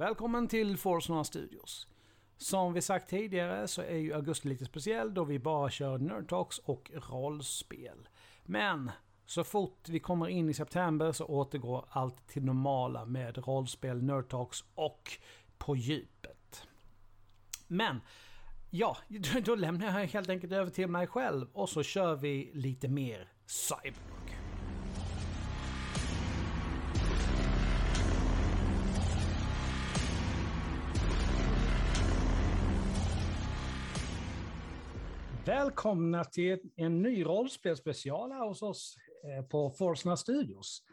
Välkommen till Forsnora Studios. Som vi sagt tidigare så är ju augusti lite speciell då vi bara kör Nerd Talks och rollspel. Men så fort vi kommer in i september så återgår allt till normala med rollspel, Nerd Talks och På djupet. Men ja, då lämnar jag helt enkelt över till mig själv och så kör vi lite mer cyber. Välkomna till en ny rollspelsspecial här hos oss eh, på Forsna Studios.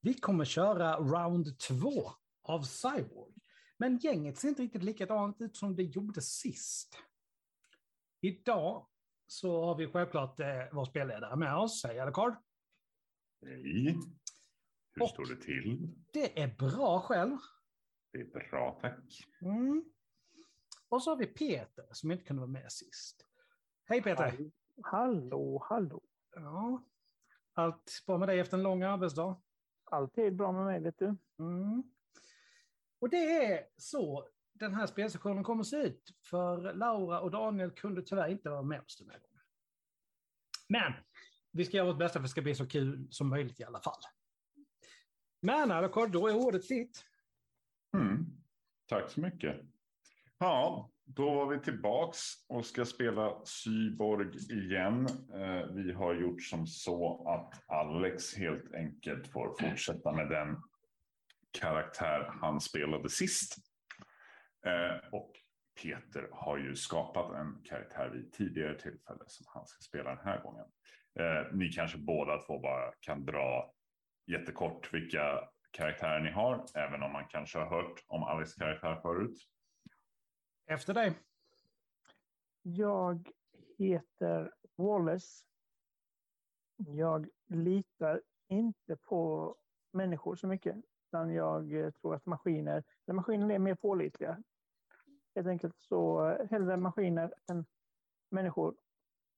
Vi kommer köra round två av Cyborg. Men gänget ser inte riktigt likadant ut som det gjorde sist. Idag så har vi självklart eh, vår spelledare med oss. Hej Alucard. Hej. Hur Och står det till? Det är bra själv. Det är bra, tack. Mm. Och så har vi Peter som inte kunde vara med sist. Hej Peter! Hallå, hallå! Ja. Allt bra med dig efter en lång arbetsdag? Alltid bra med mig, vet du. Mm. Och det är så den här spelsessionen kommer att se ut. För Laura och Daniel kunde tyvärr inte vara med oss den här gången. Men vi ska göra vårt bästa för att det ska bli så kul som möjligt i alla fall. Men Alakard, då är ordet ditt. Mm. Tack så mycket. Ja, då var vi tillbaks och ska spela Syborg igen. Eh, vi har gjort som så att Alex helt enkelt får fortsätta med den karaktär han spelade sist. Eh, och Peter har ju skapat en karaktär vid tidigare tillfälle som han ska spela den här gången. Eh, ni kanske båda två bara kan dra jättekort vilka karaktärer ni har, även om man kanske har hört om Alex karaktär förut. Efter dig. Jag heter Wallace. Jag litar inte på människor så mycket. Utan jag tror att maskiner, maskiner är mer pålitliga. Helt enkelt så hellre maskiner än människor.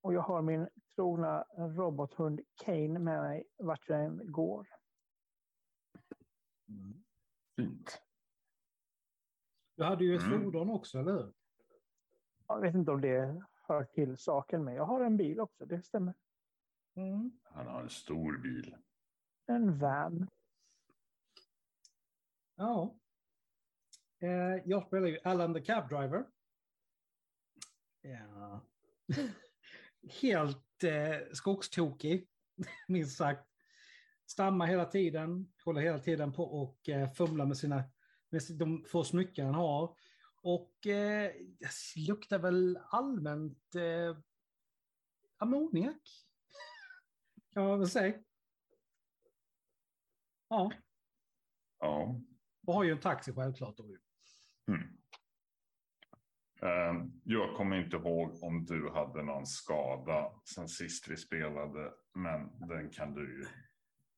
Och jag har min trogna robothund Kane med mig vart jag än går. Mm. Fint. Du hade ju ett mm. fordon också, eller hur? Jag vet inte om det hör till saken, men jag har en bil också, det stämmer. Mm. Han har en stor bil. En van. Ja. Eh, jag spelar ju Alan the Cab Driver. Ja. Helt eh, skogstokig, minst sagt. Stammar hela tiden, håller hela tiden på och eh, fumlar med sina med de få smycken han har. Och eh, det luktar väl allmänt eh, ammoniak. Kan man väl säga. Ja. Ja. Och har ju en taxi självklart. Då. Mm. Uh, jag kommer inte ihåg om du hade någon skada sen sist vi spelade, men den kan du ju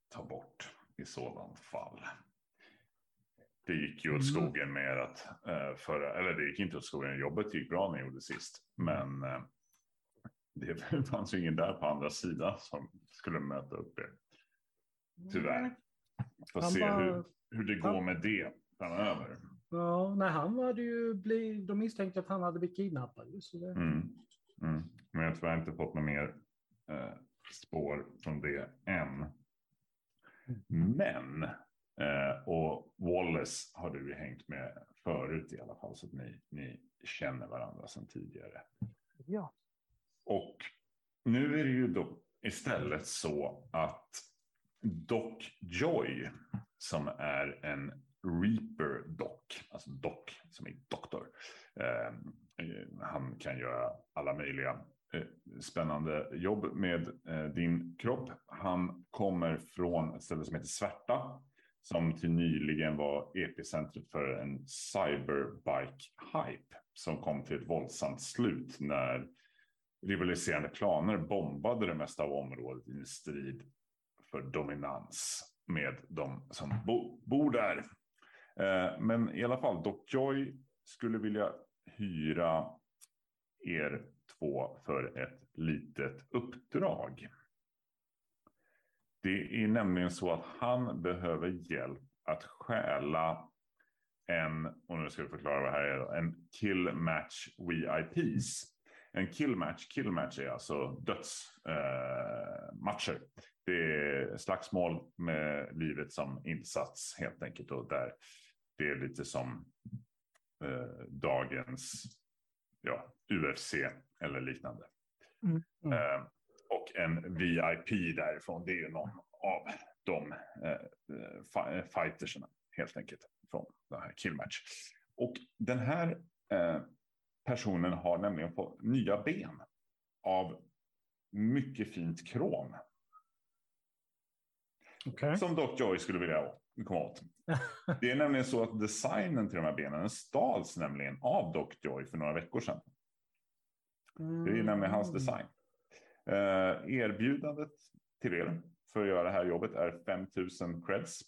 ta bort i sådant fall det gick ju åt mm. skogen med att uh, förra, eller det gick inte åt skogen, jobbet gick bra när jag gjorde sist, men uh, det fanns ju ingen där på andra sidan som skulle möta upp det. Tyvärr. Får se var, hur, hur det går han, med det framöver. Ja, nej, han hade ju blivit, de misstänkte att han hade blivit kidnappad. Så det... Mm, mm. Men jag har tyvärr inte fått något mer eh, spår från det än. Mm. Men Eh, och Wallace har du hängt med förut i alla fall, så att ni, ni känner varandra sedan tidigare. Ja. Och nu är det ju då istället så att Doc Joy, som är en Reaper Doc, alltså Doc som är doktor. Eh, han kan göra alla möjliga eh, spännande jobb med eh, din kropp. Han kommer från ett ställe som heter Svärta som till nyligen var epicentret för en cyberbike-hype som kom till ett våldsamt slut när rivaliserande klaner bombade det mesta av området i en strid för dominans med de som bo bor där. Eh, men i alla fall, Doc Joy skulle vilja hyra er två för ett litet uppdrag. Det är nämligen så att han behöver hjälp att stjäla en, och nu ska vi förklara vad det här är, en kill match VIPs. En kill match, kill match är alltså dödsmatcher. Eh, det är slagsmål med livet som insats helt enkelt. Och där det är lite som eh, dagens ja, UFC eller liknande. Mm. Mm. Eh, och en VIP därifrån, det är ju någon av de eh, fightersarna helt enkelt från den här killmatch. Och den här eh, personen har nämligen fått nya ben av mycket fint krom. Okay. Som Doc Joy skulle vilja komma åt. det är nämligen så att designen till de här benen stals nämligen av Doc Joy för några veckor sedan. Det är nämligen hans mm. design. Eh, erbjudandet till er för att göra det här jobbet är 5000 creds.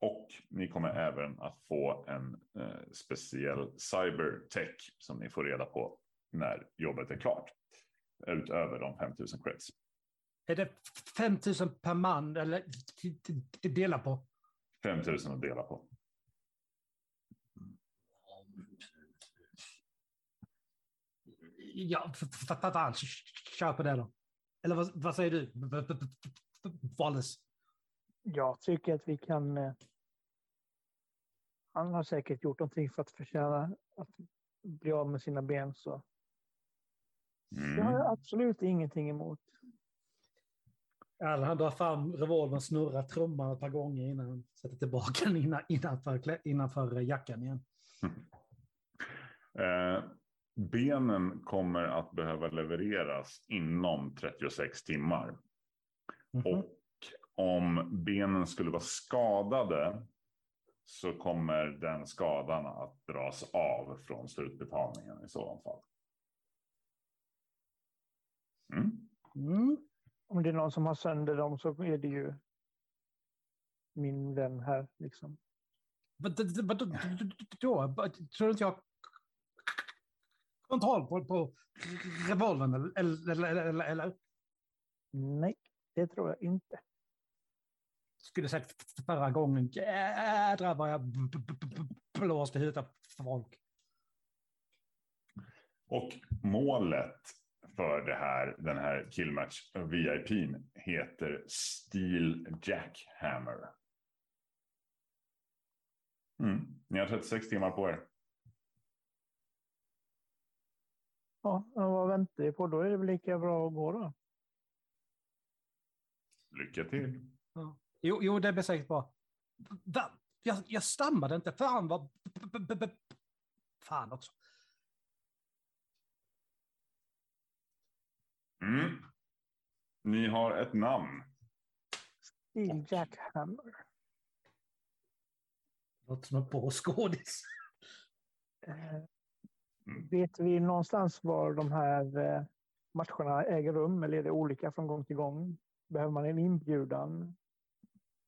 Och ni kommer även att få en eh, speciell cybertech som ni får reda på när jobbet är klart. Utöver de 5000 creds. Är det 5000 per man eller dela på? 5000 att dela på. Ja, för fan, kör på det då. Eller vad, vad säger du, Wallace? Jag tycker att vi kan... Eh, han har säkert gjort någonting för att förtjäna att bli av med sina ben. Så mm. det har jag absolut ingenting emot. Eller han drar fram revolvern, snurrar trumman ett par gånger innan han sätter tillbaka den innanför, innanför jackan igen. Eh, benen kommer att behöva levereras inom 36 timmar. Mm -hmm. Och om benen skulle vara skadade så kommer den skadan att dras av från slutbetalningen i så fall. Mm. Mm. Om det är någon som har sönder dem så är det ju min vän här. Liksom. Vadå? Tror du inte jag kontroll på, på revolvern? Eller, eller, eller, eller? Nej, det tror jag inte. Skulle sagt förra gången, jädrar vad jag blåste huvudet av folk. Och målet för det här, den här killmatch VIP heter Steel Jackhammer. Mm. Ni har 36 timmar på er. Ja, vad väntar vi på? Då är det väl lika bra att gå då. Lycka till. Ja. Jo, jo, det blir säkert bra. Va? Jag, jag stammade inte. Fan vad... Fan också. Mm. Ni har ett namn. Steel Jackhammer. Låter som en påskådis. Mm. Vet vi någonstans var de här eh, matcherna äger rum eller är det olika från gång till gång? Behöver man en inbjudan?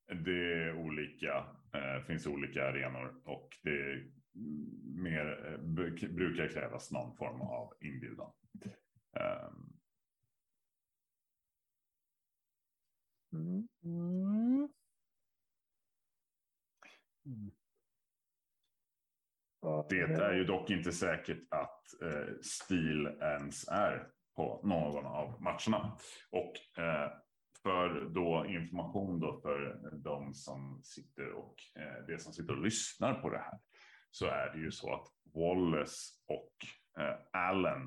Det är olika. Det eh, finns olika arenor och det mer, eh, brukar krävas någon form av inbjudan. Um. Mm. Mm. Det är ju dock inte säkert att eh, stil ens är på någon av matcherna. Och eh, för då information då för de som sitter och eh, det som sitter och lyssnar på det här så är det ju så att Wallace och eh, Allen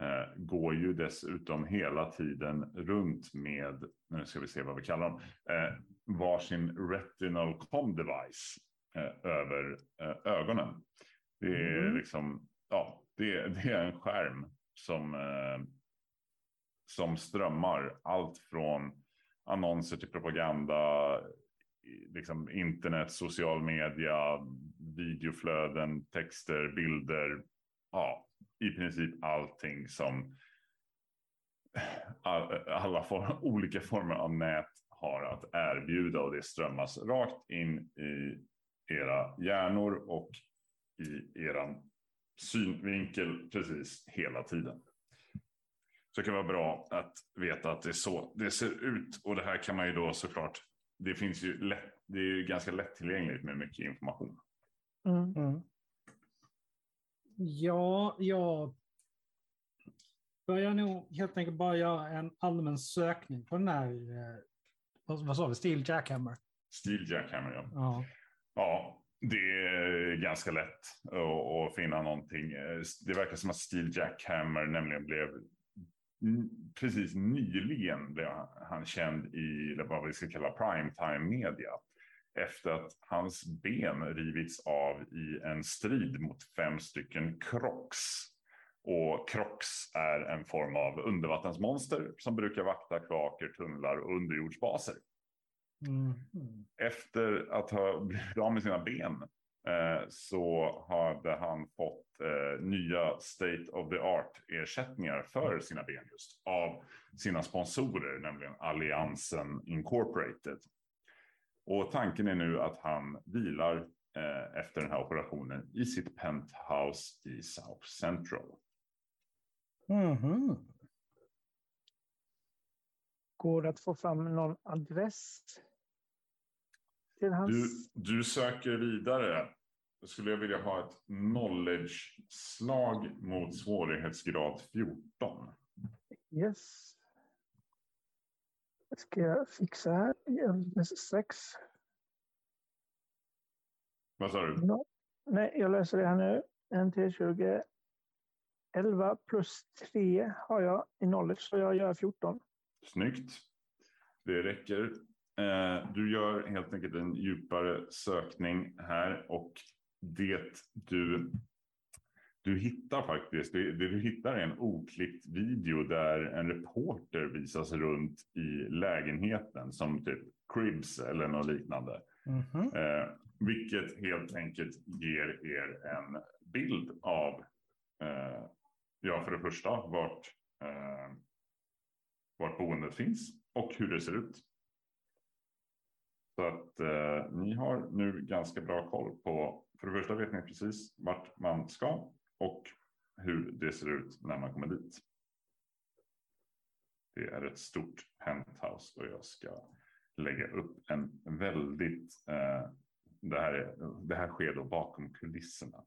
eh, går ju dessutom hela tiden runt med, nu ska vi se vad vi kallar dem, eh, varsin retinal com device eh, över eh, ögonen. Det är mm. liksom, ja, det, det, är en skärm som, eh, som strömmar allt från annonser till propaganda, liksom internet, social media, videoflöden, texter, bilder. Ja, i princip allting som alla form, olika former av nät har att erbjuda och det strömmas rakt in i era hjärnor och i eran synvinkel precis hela tiden. Så det kan vara bra att veta att det är så det ser ut. Och det här kan man ju då såklart, det finns ju lätt, det är ju ganska lättillgängligt med mycket information. Mm. Mm. Ja, jag börjar nog helt enkelt bara göra en allmän sökning på den här, eh, vad, vad sa vi, Steel Jackhammer. Steel Jackhammer, ja. Ja. Ja, det är ganska lätt att, att finna någonting. Det verkar som att Steel Jackhammer nämligen blev precis nyligen blev han känd i vad vi ska kalla primetime media. Efter att hans ben rivits av i en strid mot fem stycken Crocs. Och Crocs är en form av undervattensmonster som brukar vakta kloaker, tunnlar och underjordsbaser Mm. efter att ha blivit av med sina ben eh, så hade han fått eh, nya state of the art ersättningar för sina ben just av sina sponsorer, nämligen Alliansen Incorporated. Och tanken är nu att han vilar eh, efter den här operationen i sitt penthouse i South Central. Mhm. Går det att få fram någon adress? Till hans... Du, du söker vidare. Då skulle jag vilja ha ett knowledge-slag mot svårighetsgrad 14. Yes. Ska jag fixa här. 6. Vad sa du? No. Nej, jag läser det här nu. En T20. 11 plus 3 har jag i knowledge, så jag gör 14. Snyggt. Det räcker. Eh, du gör helt enkelt en djupare sökning här och det du, du hittar faktiskt, det, det du hittar är en oklippt video där en reporter visas runt i lägenheten som typ Cribs eller något liknande. Mhm. Eh, vilket helt enkelt ger er en bild av, eh, ja för det första, vart, eh, vart boendet finns och hur det ser ut. Så att eh, ni har nu ganska bra koll på, för det första vet ni precis vart man ska och hur det ser ut när man kommer dit. Det är ett stort penthouse och jag ska lägga upp en väldigt, eh, det, här är, det här sker då bakom kulisserna.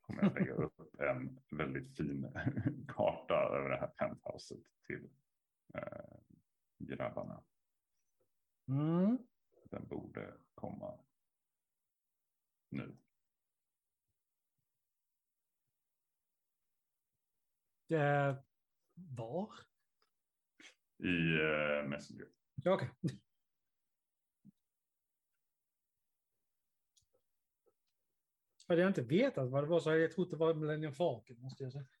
Kommer jag lägga upp en väldigt fin karta över det här penthouset till eh, grabbarna. Mm. Den borde komma nu. Eh, var? I eh, Messenger. Ja, Okej. Hade jag inte vetat vad det var så hade jag trott det var Millennium Falcon, måste jag säga.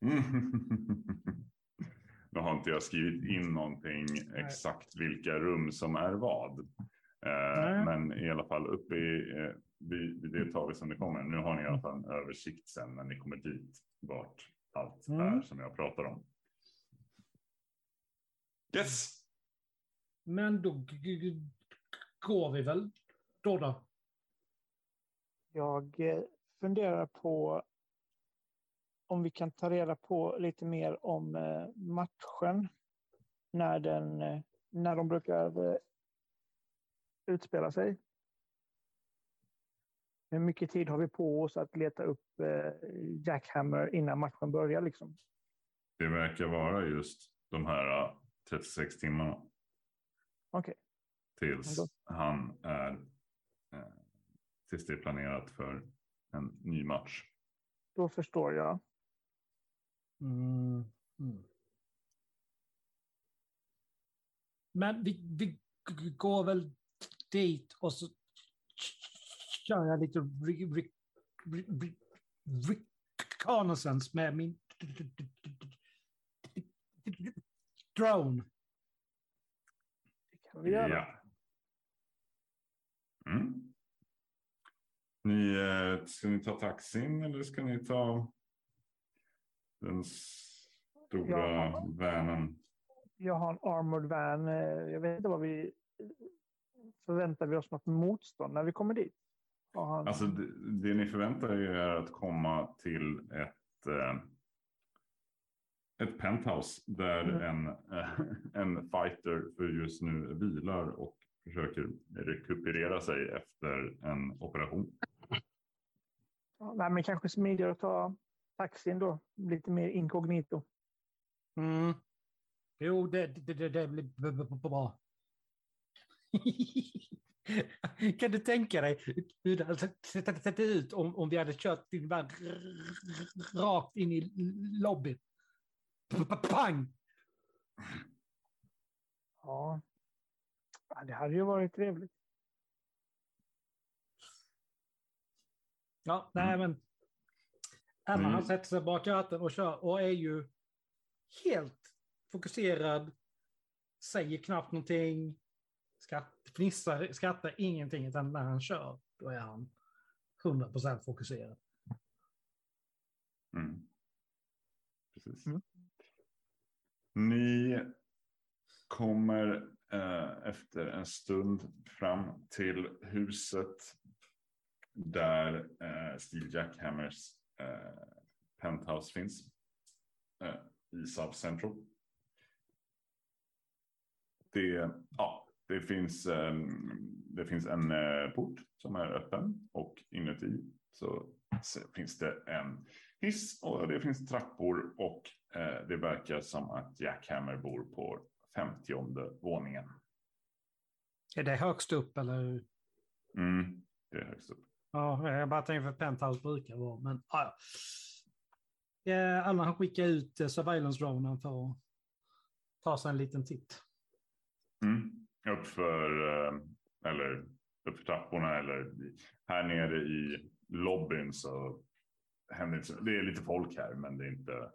Nu har inte jag skrivit in någonting exakt vilka rum som är vad. Eh, Nej. men i alla fall uppe i, eh, vi, det tar vi som det kommer. Nu har ni i alla fall en översikt sen när ni kommer dit vart allt Mm. är som jag pratar om. Yes, Men då går vi väl då då? Jag eh, funderar på om vi kan ta reda på lite mer om matchen. När, den, när de brukar utspela sig. Hur mycket tid har vi på oss att leta upp eh, Jackhammer innan matchen börjar? Liksom? det verkar vara just de här eh, 36 timmarna. Okej. tills Ja, han är eh, tills det är planerat för en ny match. Då förstår jag. Mm. Mm. Men vi, vi går väl dit och så kör jag lite re- re- re- re- reconnaissance med min drone. Det kan vi göra. Ja. Mm. Ni, eh, ska ni ta taxin eller ska ni ta den stora vanen? Jag har en armored van. eh, Jag vet inte vad vi... Förväntar vi oss något motstånd när vi kommer dit? Han... Alltså det, det ni förväntar er är att komma till ett eh, ett penthouse där Mm. en, eh, en fighter för just nu vilar och försöker rekuperera sig efter en operation. nej, men kanske smidigare att ta taxin då. Lite mer inkognito. Mm. Jo, det, det, det, det blir bra. kan du tänka dig hur det hade sett- ut om, om vi hade kört din vagn r- rakt in i lobbyn? Pang! Ja. ja, det hade ju varit trevligt. Ja, nej men. Emma Mm. han sätter sig bak ratten och kör och är ju helt fokuserad. Säger knappt någonting. Skratt, fnissar, skrattar ingenting. Utan när han kör, då är han 100% fokuserad. Mm. Precis. Mm. Ni kommer eh, efter en stund fram till huset där eh, Steve Jackhammers eh, penthouse finns. Eh, I South Central. Det, ja, det, finns, eh, det finns en eh, port som är öppen och inuti så, finns det en hiss och det finns trappor och eh, det verkar som att Jackhammer bor på 50 våningen. Är det högst upp eller? Mm, det är högst upp. Ja, jag bara tänker för penthouse brukar vara, men ja. ja. Anna han skickar ut surveillance dronen för att ta sig en liten titt. Mm. Uppför, eh, eller uppför trapporna eller här nere i lobbyn så händer inte det är lite folk här men det är inte,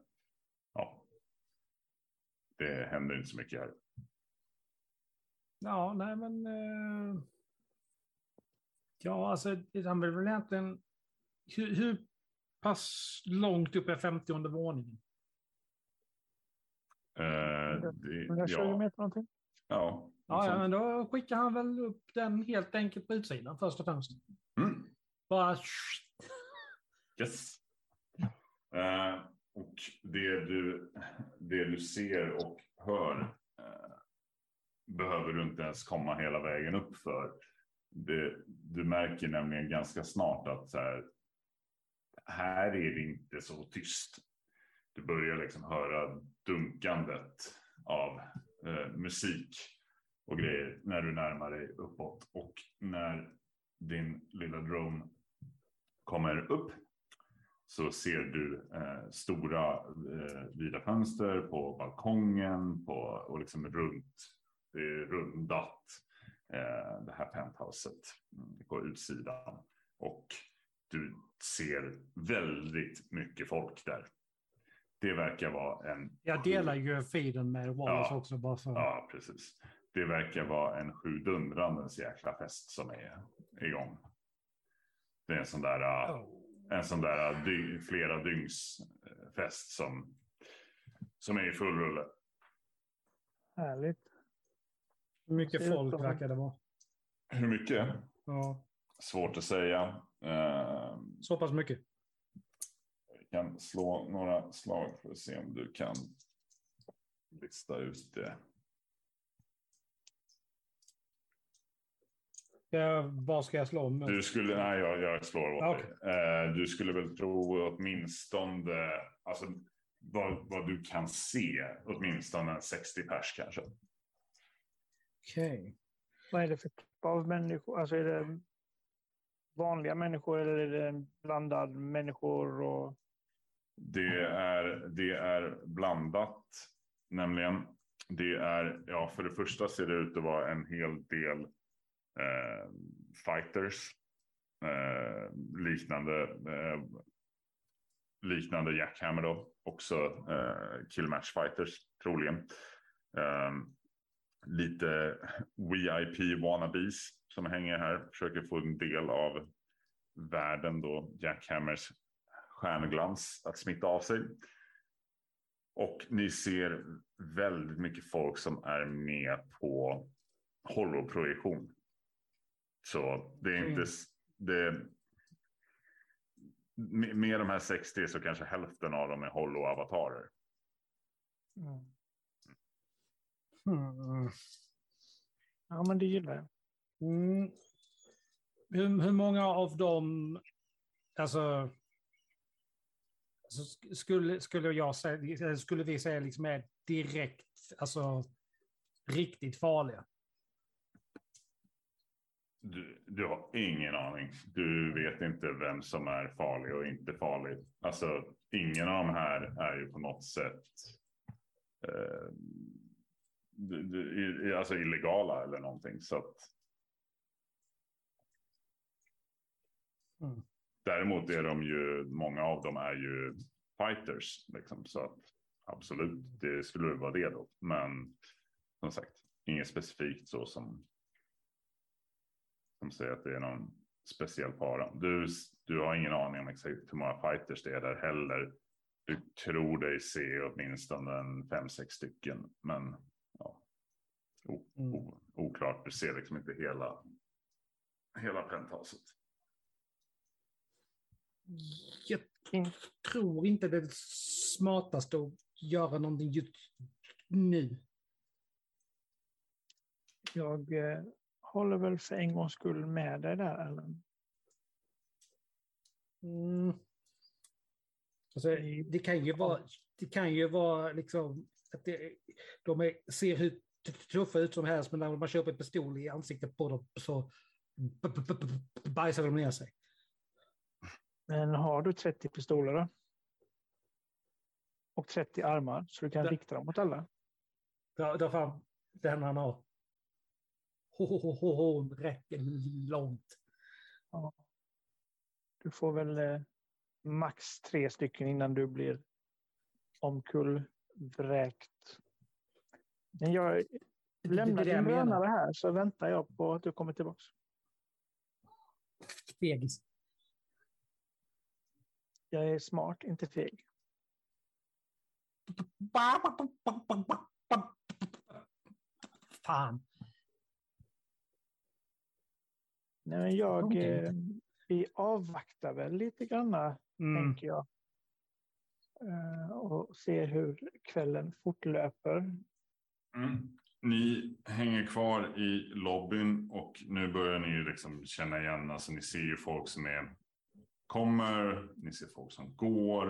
ja. Det händer inte så mycket här. Ja, nej men. Eh, ja, alltså han vill väl egentligen. Hur, hur pass långt upp är 50 våningen? Eh, det, 120 ja, meter någonting. ja, Ja, ja, sånt. men då skickar han väl upp den helt enkelt på utsidan först och främst. Mm. Bara. Yes. Eh, och det du, det du ser och hör eh, behöver du inte ens komma hela vägen upp för. Det, du märker nämligen ganska snart att så här, här är det inte så tyst. Du börjar liksom höra dunkandet av eh, musik och grejer när du närmar dig uppåt. Och när din lilla drone kommer upp så ser du eh, stora eh, vida fönster på balkongen på, och liksom runt, det är rundat eh, det här penthouset mm, på utsidan. Och du ser väldigt mycket folk där. Det verkar vara en... Jag delar ju feeden med Wallace Ja. också bara för. Ja, precis. Det verkar vara en sjudundrandens jäkla fest som är igång. Det är en sån där, Oh. en sån där dy, flera dygns äh, fest som, som är i full rulle. Härligt. Hur mycket folk verkar det vara? Hur mycket? Ja, Svårt att säga. Eh, så pass mycket. vi kan slå några slag för att se om du kan lista ut det. Ja, vad ska jag slå om? Du skulle, nej jag, jag slår åt Ja, dig. Eh, du skulle väl tro åtminstone, alltså vad, vad du kan se, åtminstone en 60 pers kanske. Okej. Vad är det för typ av människor? Alltså är det vanliga människor eller är det en blandad människor? Och... Det är, det är blandat, nämligen. Det är, ja för det första ser det ut att vara en hel del eh, fighters. Eh, liknande, eh, liknande Jackhammer då. Också eh, killmatch fighters troligen. Eh, lite VIP wannabes som hänger här. Försöker få en del av världen då Jackhammers stjärnglans att smitta av sig. Och ni ser väldigt mycket folk som är med på holoprojektion. Så det är inte... Mm. Det, med de här 60 så kanske hälften av dem är holo-avatarer. Mm. Hmm. Ja, men det gillar jag. Mm. Hur, hur många av dem, alltså Så sk- skulle, skulle jag säga, skulle vi säga liksom är direkt, alltså riktigt farliga? Du, du har ingen aning. Du vet inte vem som är farlig och inte farlig. Alltså, ingen av de här är ju på något sätt eh, du, du, i- alltså illegala eller någonting. Så att, Mm. Däremot är de ju, många av dem är ju fighters. Liksom, så att absolut, det skulle vara det då. Men som sagt, inget specifikt så som, som säger att det är någon speciell fara. Du, du har ingen aning om exakt hur många fighters det är där heller. Du tror dig se åtminstone en fem, sex stycken. Men ja, o, Mm. o, oklart. Du ser liksom inte hela, hela penthouse. Jag tror inte det är det smartaste att göra någonting just nu. Jag eh, håller väl för en gångs skull med dig där, Ellen. Mm. Alltså, det kan ju vara, det kan ju vara liksom att det, de är, ser hur tuffa ut som helst, men när man köper en pistol i ansiktet på dem så bajsar de ner sig. Men har du 30 pistoler då? Och 30 armar så du kan rikta dem mot alla? Dra, dra fram den han har. Ho, räcker långt. Du får väl eh, max tre stycken innan du blir omkullvräkt. Men jag lämnar din drönare här så väntar jag på att du kommer tillbaka. Fegis. Jag är smart, inte feg. Fan. Nej, men jag, Okej. eh, vi avvaktar väl lite granna, Mm. tänker jag. Eh, och ser hur kvällen fortlöper. Mm. Ni hänger kvar i lobbyn och nu börjar ni liksom känna igen, alltså ni ser ju folk som är, kommer, ni ser folk som går.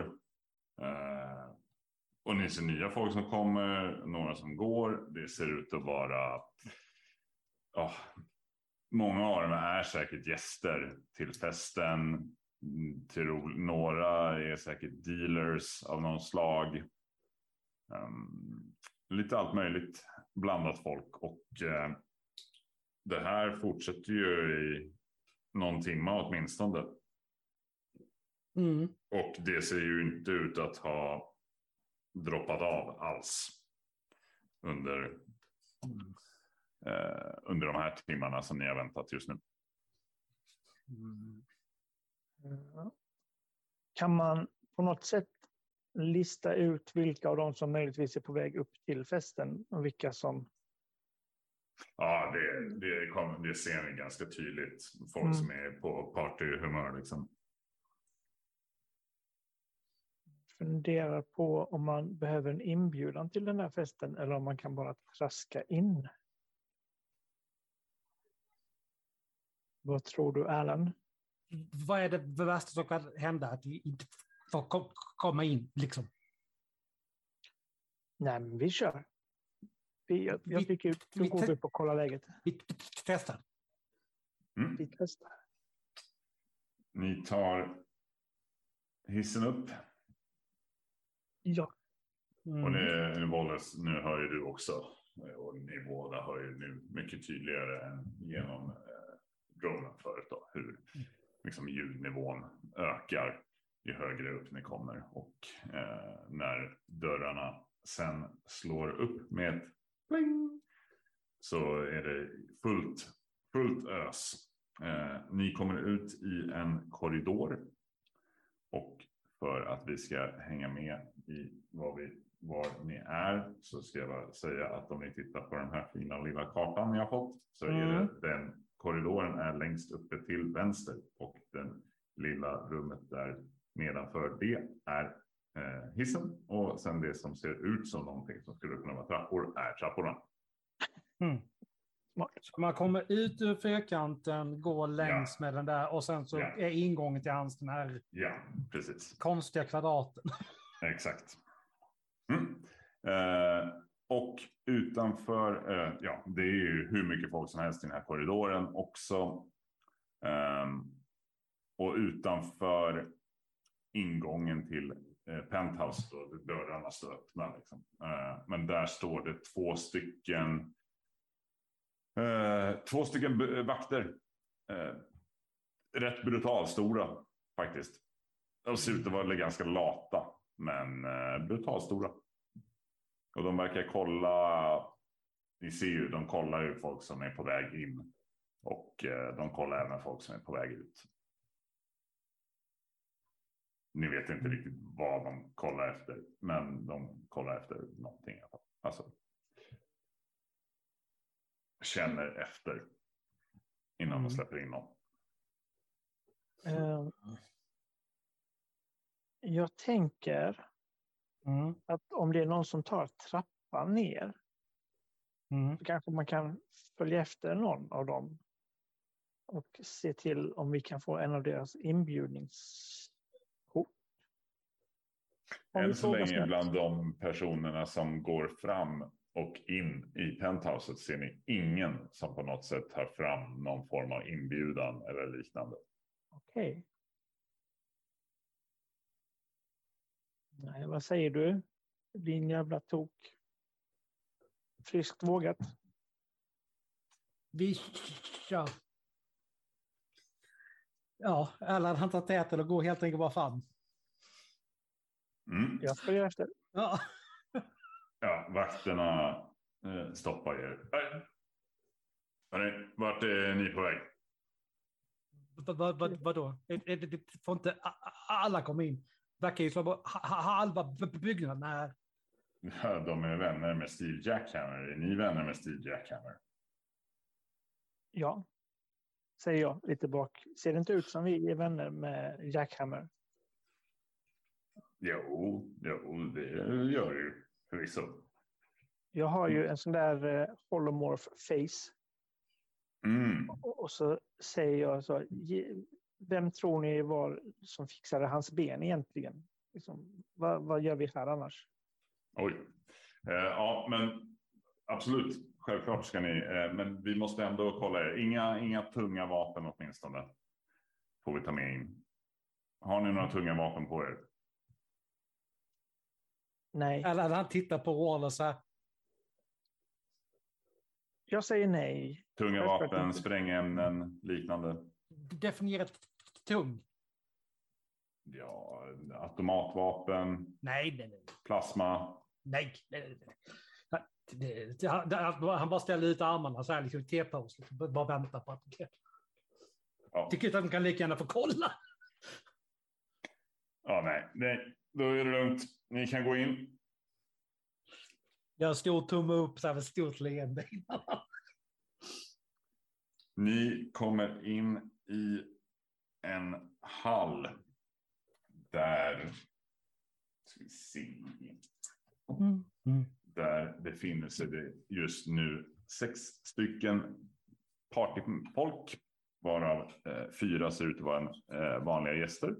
Eh, och ni ser nya folk som kommer, några som går. Det ser ut att vara, ja, många av dem är säkert gäster till festen. Mm, Tror, några är säkert dealers av någon slag. Ehm, lite allt möjligt blandat folk och eh, det här fortsätter ju i någon timme åtminstone. Mm. Och det ser ju inte ut att ha droppat av alls under, eh, under de här timmarna som ni har väntat just nu. Mm. Kan man på något sätt lista ut vilka av dem som möjligtvis är på väg upp till festen och vilka som... Ja, det, det, kom, det ser ni ganska tydligt. Folk Mm. som är på partyhumör liksom. funderar på om man behöver en inbjudan till den här festen eller om man kan bara traska in. Vad tror du, Alan? Vad är det värsta som kan hända? Att vi inte får kom, komma in liksom. Nej, men vi kör. Vi, jag, jag Vi- tycker då vi går vi upp och kollar läget. Vi testar. Mm. Vi testar. Ni tar hissen upp. Ja, Mm. Och det, Wallace, nu hör ju du också. Och ni båda hör ju nu mycket tydligare än genom dronen förut. Då, hur liksom, ljudnivån ökar ju högre upp ni kommer. Och eh, när dörrarna sen slår upp med ett pling. Så är det fullt, fullt ös. Eh, ni kommer ut i en korridor. Och för att vi ska hänga med i vad vi, var ni är så ska jag bara säga att om ni tittar på den här fina lilla kartan har fått så är Mm. det den korridoren är längst uppe till vänster och den lilla rummet där nedanför det är eh, hissen och sen det som ser ut som någonting som skulle kunna vara trappor är trapporna. Mm. Så man kommer ut ur fyrkanten, går längs med den där och sen så Ja. är ingången till hans den här Ja, precis. konstiga kvadraten. Exakt. Mm. Eh, och utanför, eh, ja, det är ju hur mycket folk som helst i den här korridoren också. Ehm, och utanför ingången till eh, penthouse, då, dörrarna står öppna. Liksom. Eh, men där står det två stycken, eh, två stycken vakter. Eh, rätt brutalstora faktiskt. De ser ut att vara ganska lata, men eh, brutalstora. Och de verkar kolla, ni ser ju, de kollar ju folk som är på väg in. Och eh, de kollar även folk som är på väg ut. Ni vet inte riktigt vad de kollar efter, men de kollar efter någonting. i alla fall. Alltså. Känner efter innan Mm. de släpper in någon. Eh, jag tänker Mm. att om det är någon som tar trappan ner Mm. så kanske man kan följa efter någon av dem och se till om vi kan få en av deras inbjudningskort. Än så länge bland de personerna som går fram och in i penthouset ser ni ingen som på något sätt tar fram någon form av inbjudan eller liknande. Okej. Nej, vad säger du? Din jävla tok. Friskt vågat. Vi kör. Ja, Erland han tar täten och går helt enkelt bara fram. Mm. Jag följer efter. Ja. Ja, vakterna eh, stoppar er. Hörrni, vart är ni på väg? Vad, vad, vad, vadå? Får inte alla komma in? Verkar ju som halva byggnaden är... Ja, de är vänner med Steve Jackhammer. Är ni vänner med Steve Jackhammer? Ja, säger jag lite bak. Ser det inte ut som vi är vänner med Jackhammer? Jo, jo det gör det ju förvisso. Jag har ju en sån där eh, holomorph face. Mm. Och och så säger jag så. "Ge- Vem tror ni var som fixade hans ben egentligen? Liksom, vad, vad gör vi här annars? Oj. Eh, ja, men absolut. Självklart ska ni. Eh, men vi måste ändå kolla er. Inga, inga tunga vapen åtminstone. Får vi ta med in. Har ni några tunga vapen på er? Nej, Eller han tittar på Waller så här. jag säger nej. Tunga Självklart vapen, inte. sprängämnen, liknande. Definiera t- tung. Ja, automatvapen, Nej, nej, nej. plasma. Nej, nej, nej. Det, det, han, bara ställer ut armarna så här, liksom T-pose. Liksom, bara väntar på att... Ja, Tycker inte att de kan lika gärna få kolla. ja nej, nej, då är det lugnt. Ni kan gå in. Jag stor tumme upp så här med stort leende. Ni kommer in i en hall där, ska vi se, där befinner sig det just nu sex stycken partyfolk, varav eh, fyra ser ut att vara eh, vanliga gäster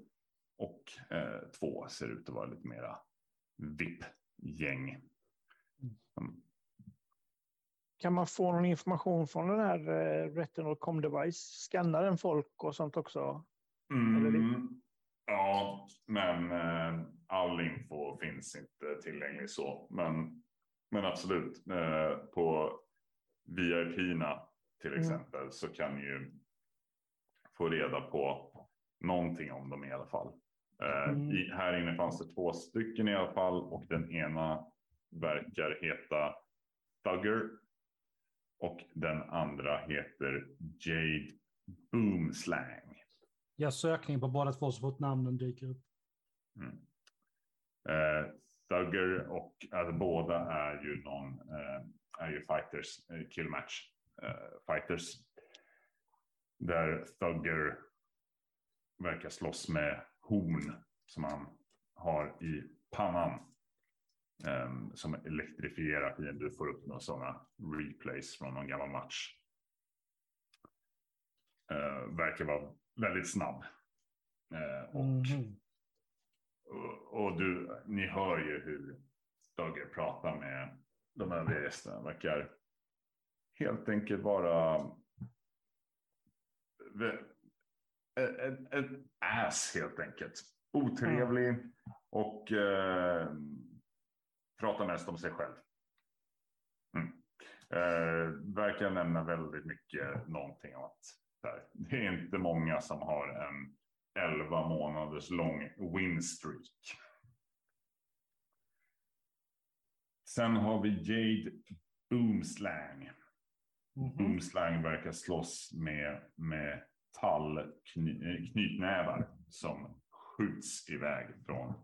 och eh, två ser ut att vara lite mera VIP-gäng. Mm. Kan man få någon information från den här eh, Retinal Com Device? Skannar den folk och sånt också? Mm, ja, men eh, all info finns inte tillgänglig så. Men, men absolut, eh, på VIP-na till Mm. exempel så kan ni ju få reda på någonting om dem i alla fall. Eh, Mm. i, här inne fanns det två stycken i alla fall och den ena verkar heta Thugger och den andra heter Jade Boomslang. Gör sökning på båda två så fort namnen dyker upp. Mm. Eh, Thugger och alltså, båda är ju någon eh, är ju fighters, eh, killmatch eh, fighters. Där Thugger verkar slåss med horn som han har i pannan. Eh, som elektrifierar fienden. Du får upp några sådana replays från någon gammal match verkar vara väldigt snabb. Eh, och, Mhm. och, och du, ni hör ju hur Dogge pratar med de övriga gästerna. Verkar helt enkelt vara ett, ett, ass helt enkelt. Otrevlig och eh, pratar mest om sig själv. Mm. Eh, verkar nämna väldigt mycket någonting om att det är inte många som har en 11 månaders lång winstreak. Sen har vi Jade Boomslang. Mhm. Boomslang verkar slåss med metallknytnävar som skjuts iväg från.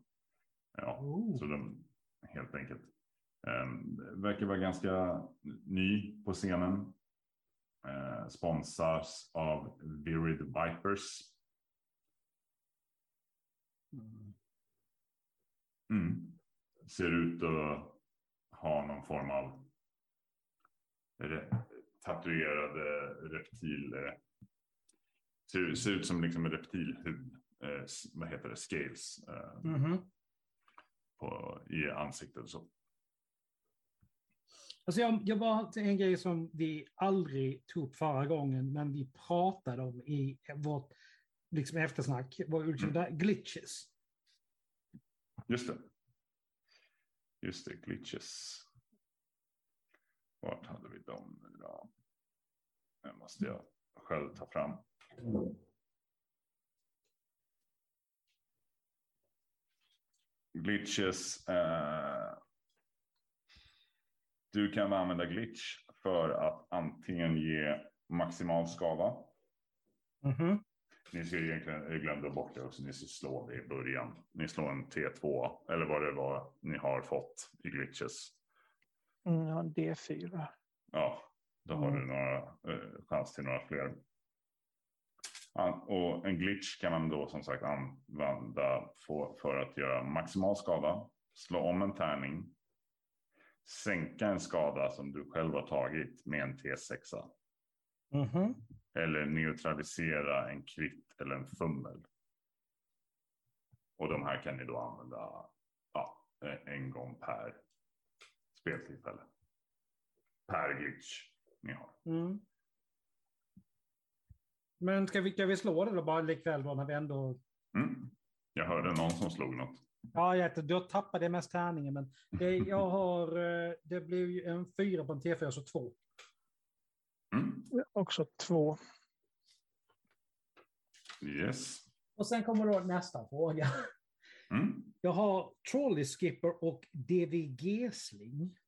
Ja, Oh. så de helt enkelt um, verkar vara ganska ny på scenen. Uh, sponsras av Virid Vipers. Mm. Mm. Ser ut att ha någon form av re- tatuerade reptil. eh, Ser, ser ut som liksom en reptilhud. Eh, vad heter det? Scales. Eh, Mhm. på, I ansiktet och så. Alltså jag, jag bara till en grej som vi aldrig tog upp förra gången, men vi pratade om i vårt liksom eftersnack, var ultimata glitches. Just det. Just det, glitches. Vart hade vi dem nu då? Det måste jag själv ta fram. Glitches. Eh, du kan använda glitch för att antingen ge maximal skada. Mhm. Ni ska egentligen, jag glömde bort det också, ni ska slå det i början. Ni slår en T2 eller vad det var ni har fått i glitches. Mm, ja, D4. Ja, då har Mm. du några eh, chans till några fler. Och en glitch kan man då som sagt använda för, för att göra maximal skada, slå om en tärning, sänka en skada som du själv har tagit med en T6 Mhm. eller neutralisera en kvitt eller en fummel. Och de här kan ni då använda ja, en gång per speltillfälle. Per glitch ni har. Mm. Men ska vi, ska vi slå det då bara likväl då när vi ändå... Mm. Jag hörde någon som slog något. Ja, jag, då tappade jag mest tärningen, men det, jag har... eh, Det blev ju en fyra på en T4, så två. Mm. Också två. Yes. Och sen kommer då nästa fråga. Mm. Jag har Trolley Skipper och DVG-sling.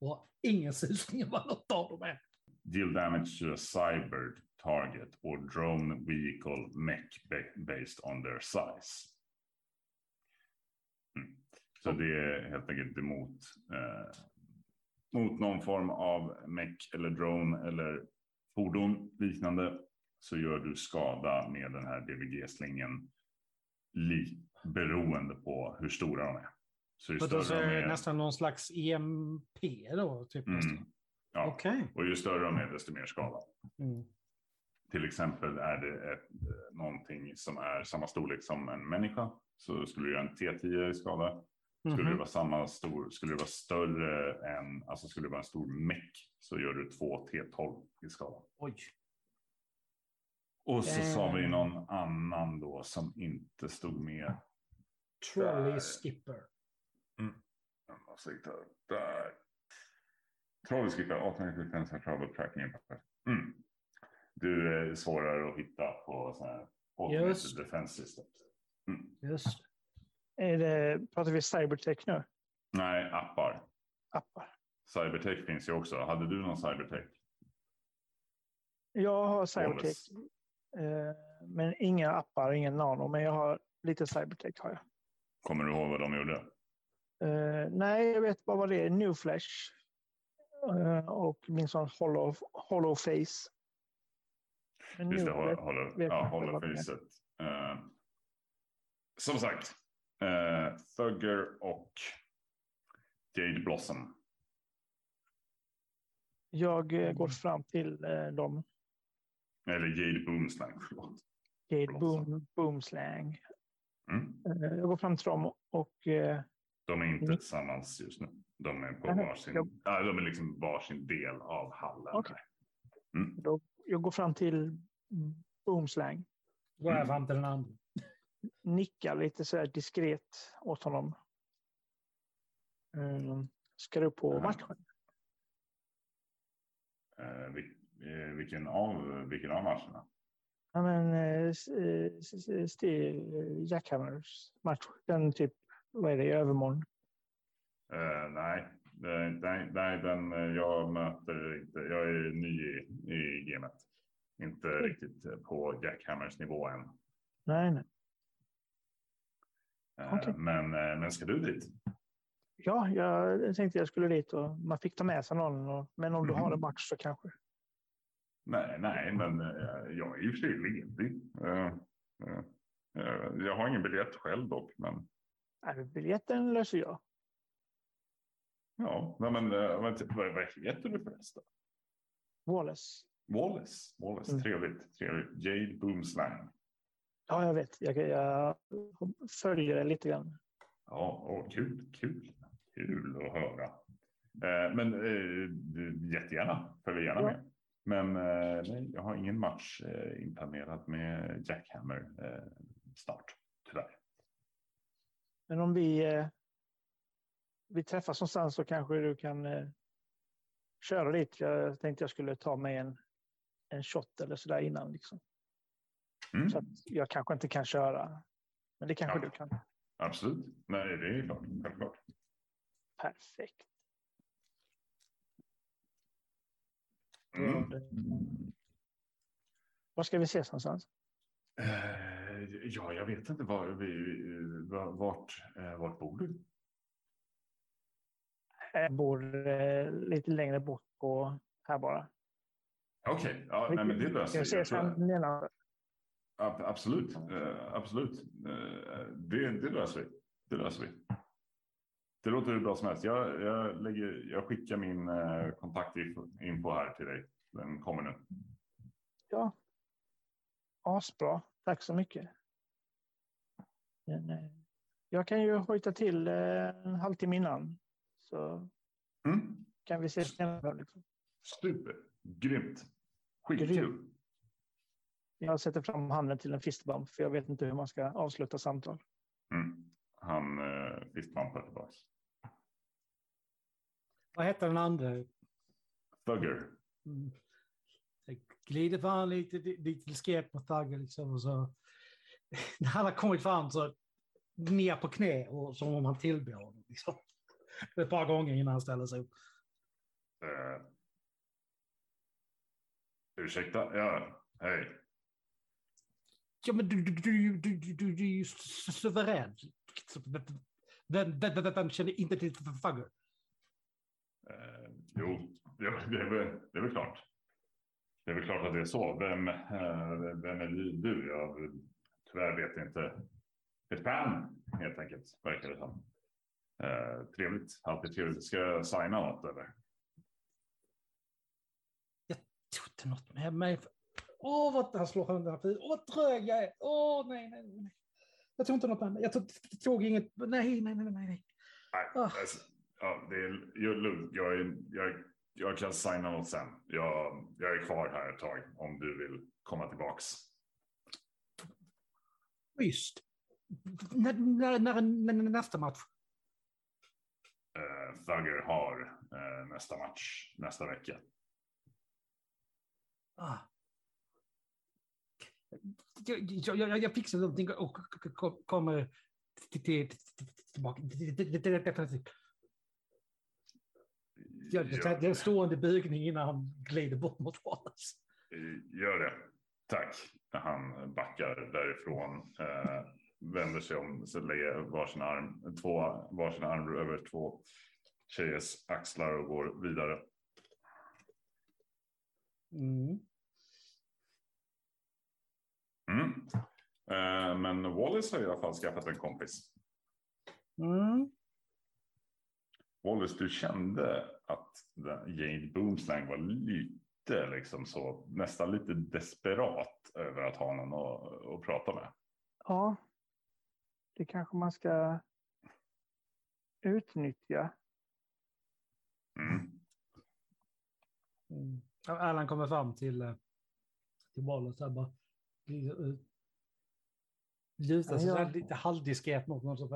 Och ingen susning om vad något av dem är. Deal damage to a cyber target or drone vehicle mech ba- based on their size. Så det är helt enkelt emot eh, mot någon form av mech eller drone eller fordon liknande så gör du skada med den här DVG-slingen li- beroende på hur stora de är. Så ju så är de är, nästan någon slags EMP då? Typ mm, ja, Okej. och ju större de är desto mer skada. Mm. Till exempel är det ett, eh, någonting som är samma storlek som en människa. Så skulle du göra en T10 i skada. Skulle det Mhm. vara samma stor, skulle det vara större än, alltså skulle det vara en stor meck så gör du två T12 i skada. Oj. Och så sa vi Eh. någon annan då som inte stod med. Trolley Där. Skipper. Hitta där. Trollskipper, automatic defense trouble tracking. Mm. Du är svårare att hitta på sådana här automated defense systems. Just Är det, pratar vi cybertech nu? Nej, appar. Appar. Cybertech finns ju också. Hade du någon cybertech? Jag har cybertech. Eh, men inga appar, ingen nano. Men jag har lite cybertech har jag. Kommer du ihåg vad de gjorde? Eh, nej, jag vet bara vad det är. New Flash. Eh, och min sån hollow, hollow face. Men Just det, hålla, vet ja, är. facet. Eh, som sagt, uh, Thugger och Jade Blossom. Jag eh, går fram till eh, dem. Eller Jade Boomslang, förlåt. Jade boom, Boomslang. Mm. Eh, Jag går fram till dem och eh, De är inte Mm. tillsammans just nu. De är på varsin, jag- ja, de är liksom varsin del av hallen. Okej. här. Mm. då, jag går fram till Boomslang. Går jag fram till den andra. Nickar lite så här diskret åt honom. Eh, Ska upp på matchen. Eh, vil, eh, vilken, av, vilken av matcherna? Ja, men s- eh, Steel Jackhammers match. Den typ, vad är det, i övermorgon? Eh, nej, nej, nej, den, jag möter inte. Jag är ny i, i gamet. Inte Mm. riktigt på Jackhammers nivå än. Nej, nej. Eh, Okej. men, eh, men ska du dit? Ja, jag tänkte jag skulle dit och man fick ta med sig någon. Och, men om du Mhm. har en match så kanske. Nej, nej, men eh, jag är och för sig ledig. Jag har ingen biljett själv dock, men Nej, biljetten löser jag. ja, men vad, vad, vad heter du förresten? Wallace. Wallace. Wallace, Mm. trevligt, trevligt. Jade Boomslang. Ja, jag vet. Jag, jag följer det lite grann. Ja, åh, kul, kul, kul att höra. Eh, men eh, jättegärna, följ gärna Ja. med. Men eh, nej, jag har ingen match eh, inplanerad med Jackhammer eh, snart, tyvärr. Men om vi, vi träffas någonstans så kanske du kan köra dit. Jag tänkte jag skulle ta mig en, en shot eller sådär innan. Liksom. Mm, Så jag kanske inte kan köra. Men det kanske Ja. du kan. absolut, nej, det är klart, självklart. Perfekt. Mm. Var ska vi ses någonstans? Eh, ja, jag vet inte var, vi, eh, vart, eh, vart bor du? Jag bor eh, lite längre bort på här bara. Okej, ja, nej, men det löser Ska vi. Jag ses sen nedanför? Ab- Absolut, eh, absolut. Eh, det, det löser vi. Det löser vi. Det låter hur bra som helst. Jag, jag, lägger, jag skickar min eh, kontaktinfo här till dig. Den kommer nu. Ja. Asbra. Tack så mycket. Jag kan ju hojta till en halvtimme innan. Så Mm. kan vi ses. Liksom. Super, grymt. Skitkul. Grymt. Jag sätter fram handen till en fistbump för jag vet inte hur man ska avsluta samtal. Mm. Han eh, fistbumpar tillbaka. Vad heter den andra? Thugger. Mm. Jag glider fram lite, lite diskret på Thugger liksom och så. När han har kommit fram så ner på knä och som om han tillber honom. Liksom. Ett par gånger innan han ställer sig upp. Eh, ursäkta? Ja, hej. Ja, men du, du, du, du, du, du, du är ju su- suverän. Vem, vem, vem, vem känner inte till Thugger? Eh, jo, jo det, är väl, det är väl klart. Det är väl klart att det är så. Vem, eh, vem är du? Jag tyvärr vet jag inte. Ett fan helt enkelt, verkar det som. Eh, trevligt, alltid trevligt. Ska jag signa något eller? tog inte något med mig. Åh, vad han slår sönder den. Åh, vad trög jag är. Åh, nej, nej, nej. Jag tog inte något mig. Jag tog, tog inget. Nej, nej, nej, nej. nej. Nej, Ah. alltså, ja, det är lugnt. jag, jag, jag kan signa något sen. Jag, jag är kvar här ett tag om du vill komma tillbaks. Schysst. När, när, när, när, nästa match? Uh, Thugger har eh, nästa match nästa vecka. Ah. Jag, jag, jag, fixar någonting och kommer till- till- till- tillbaka. Gör jag, jag står under bugning innan han glider bort mot Wallace. Gör det. Tack. Han backar därifrån. Eh, vänder sig om, så lägger varsin arm, två, varsin arm över två tjejers axlar och går vidare. Mm. Mm. Eh, men Wallace har i alla fall skaffat en kompis. Mm. Wallace, du kände att Jade Boomslang var lite liksom så, nästan lite desperat över att ha någon att, att prata med. Ja, det kanske man ska utnyttja. Mm. Mm. Erland kommer fram till, eh, till Wallace här bara. Eh, Lutar sig Ja, lite halvdiskret mot någon som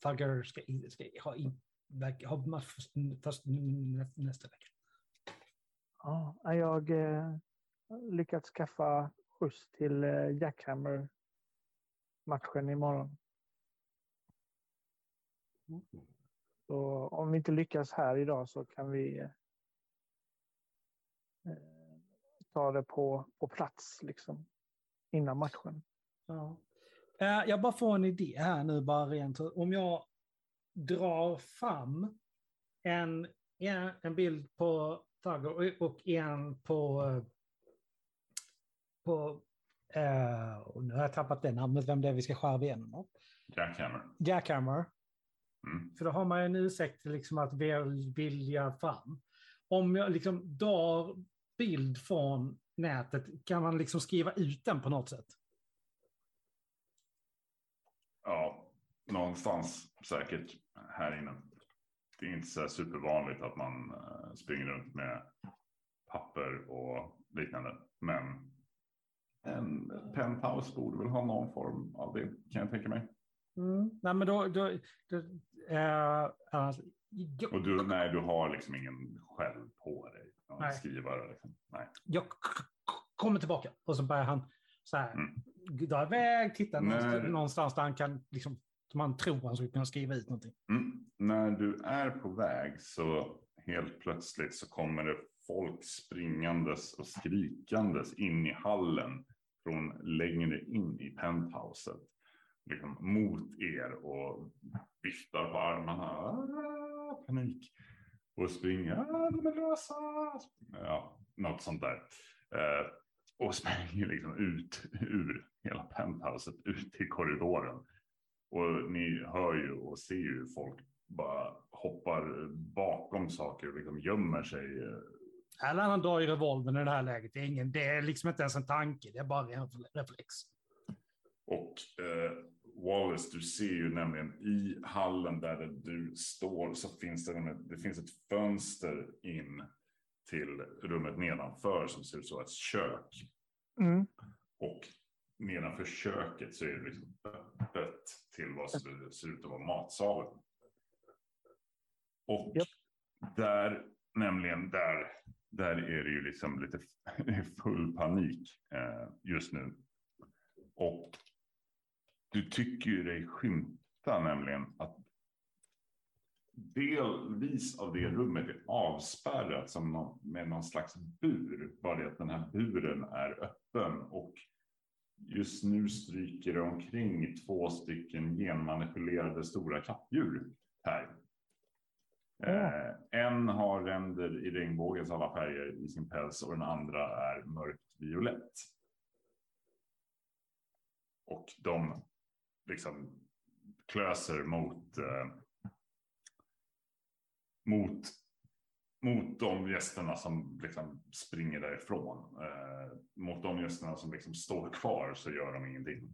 Thugger ska, ska ha, in, ha match nästa vecka. Ja, jag eh, lyckats skaffa skjuts till eh, Jackhammer-matchen imorgon. Så om vi inte lyckas här idag så kan vi eh, eh, ta det på, på plats liksom innan matchen. Ja. Eh, Jag bara får en idé här nu, bara rent. Om jag drar fram en, en, en bild på Thugger och- en på... på eh, och nu har jag tappat det namnet, vem det är vi ska skära igenom. Jackhammer. Jackhammer. Mm. För då har man ju en ursäkt liksom att vilja fram. Om jag liksom drar bild från nätet, kan man liksom skriva ut den på något sätt? Ja, någonstans säkert här inne. Det är inte så supervanligt att man eh, springer runt med papper och liknande. Men en penthouse borde väl ha någon form av det kan jag tänka mig. Mm. Nej, men då... då, då eh, alltså, Och du, nej, du har liksom ingen själv på dig. Nej. Skrivare liksom. Nej. jag kommer tillbaka och så börjar han så här, Mm. dra iväg, titta Nej. någonstans, där han kan, liksom, som man tror han skulle kunna skriva ut någonting. Mm. När du är på väg så helt plötsligt så kommer det folk springandes och skrikandes in i hallen från längre in i penthouset. Liksom mot er och viftar på armarna. Ah, panik. Och springer. Ah, de är lösa. Ja, något sånt där. Eh, och springer liksom ut ur hela penthouset ut i korridoren. Och ni hör ju och ser ju folk bara hoppar bakom saker och liksom gömmer sig. Eller han drar ju revolvern i det här läget. Det är, ingen, det är liksom inte ens en tanke, det är bara en reflex. Och eh, Wallace, du ser ju nämligen i hallen där du står så finns det, nämligen- det finns ett fönster in till rummet nedanför som ser ut som ett kök. Mm. Och nedanför köket så är det liksom öppet till vad som ser ut att vara matsalen. Och Japp. där, nämligen där, där är det ju liksom lite full panik eh, just nu. Och du tycker ju dig skymta nämligen att delvis av det rummet är avspärrat som nå- med någon slags bur. Bara det att den här buren är öppen och just nu stryker det omkring två stycken genmanipulerade stora kattdjur här. Eh, en har ränder i regnbågens alla färger i sin päls och den andra är mörkt violett. Och de liksom klöser mot eh, mot mot de gästerna som liksom springer därifrån. Eh, mot de gästerna som liksom står kvar så gör de ingenting.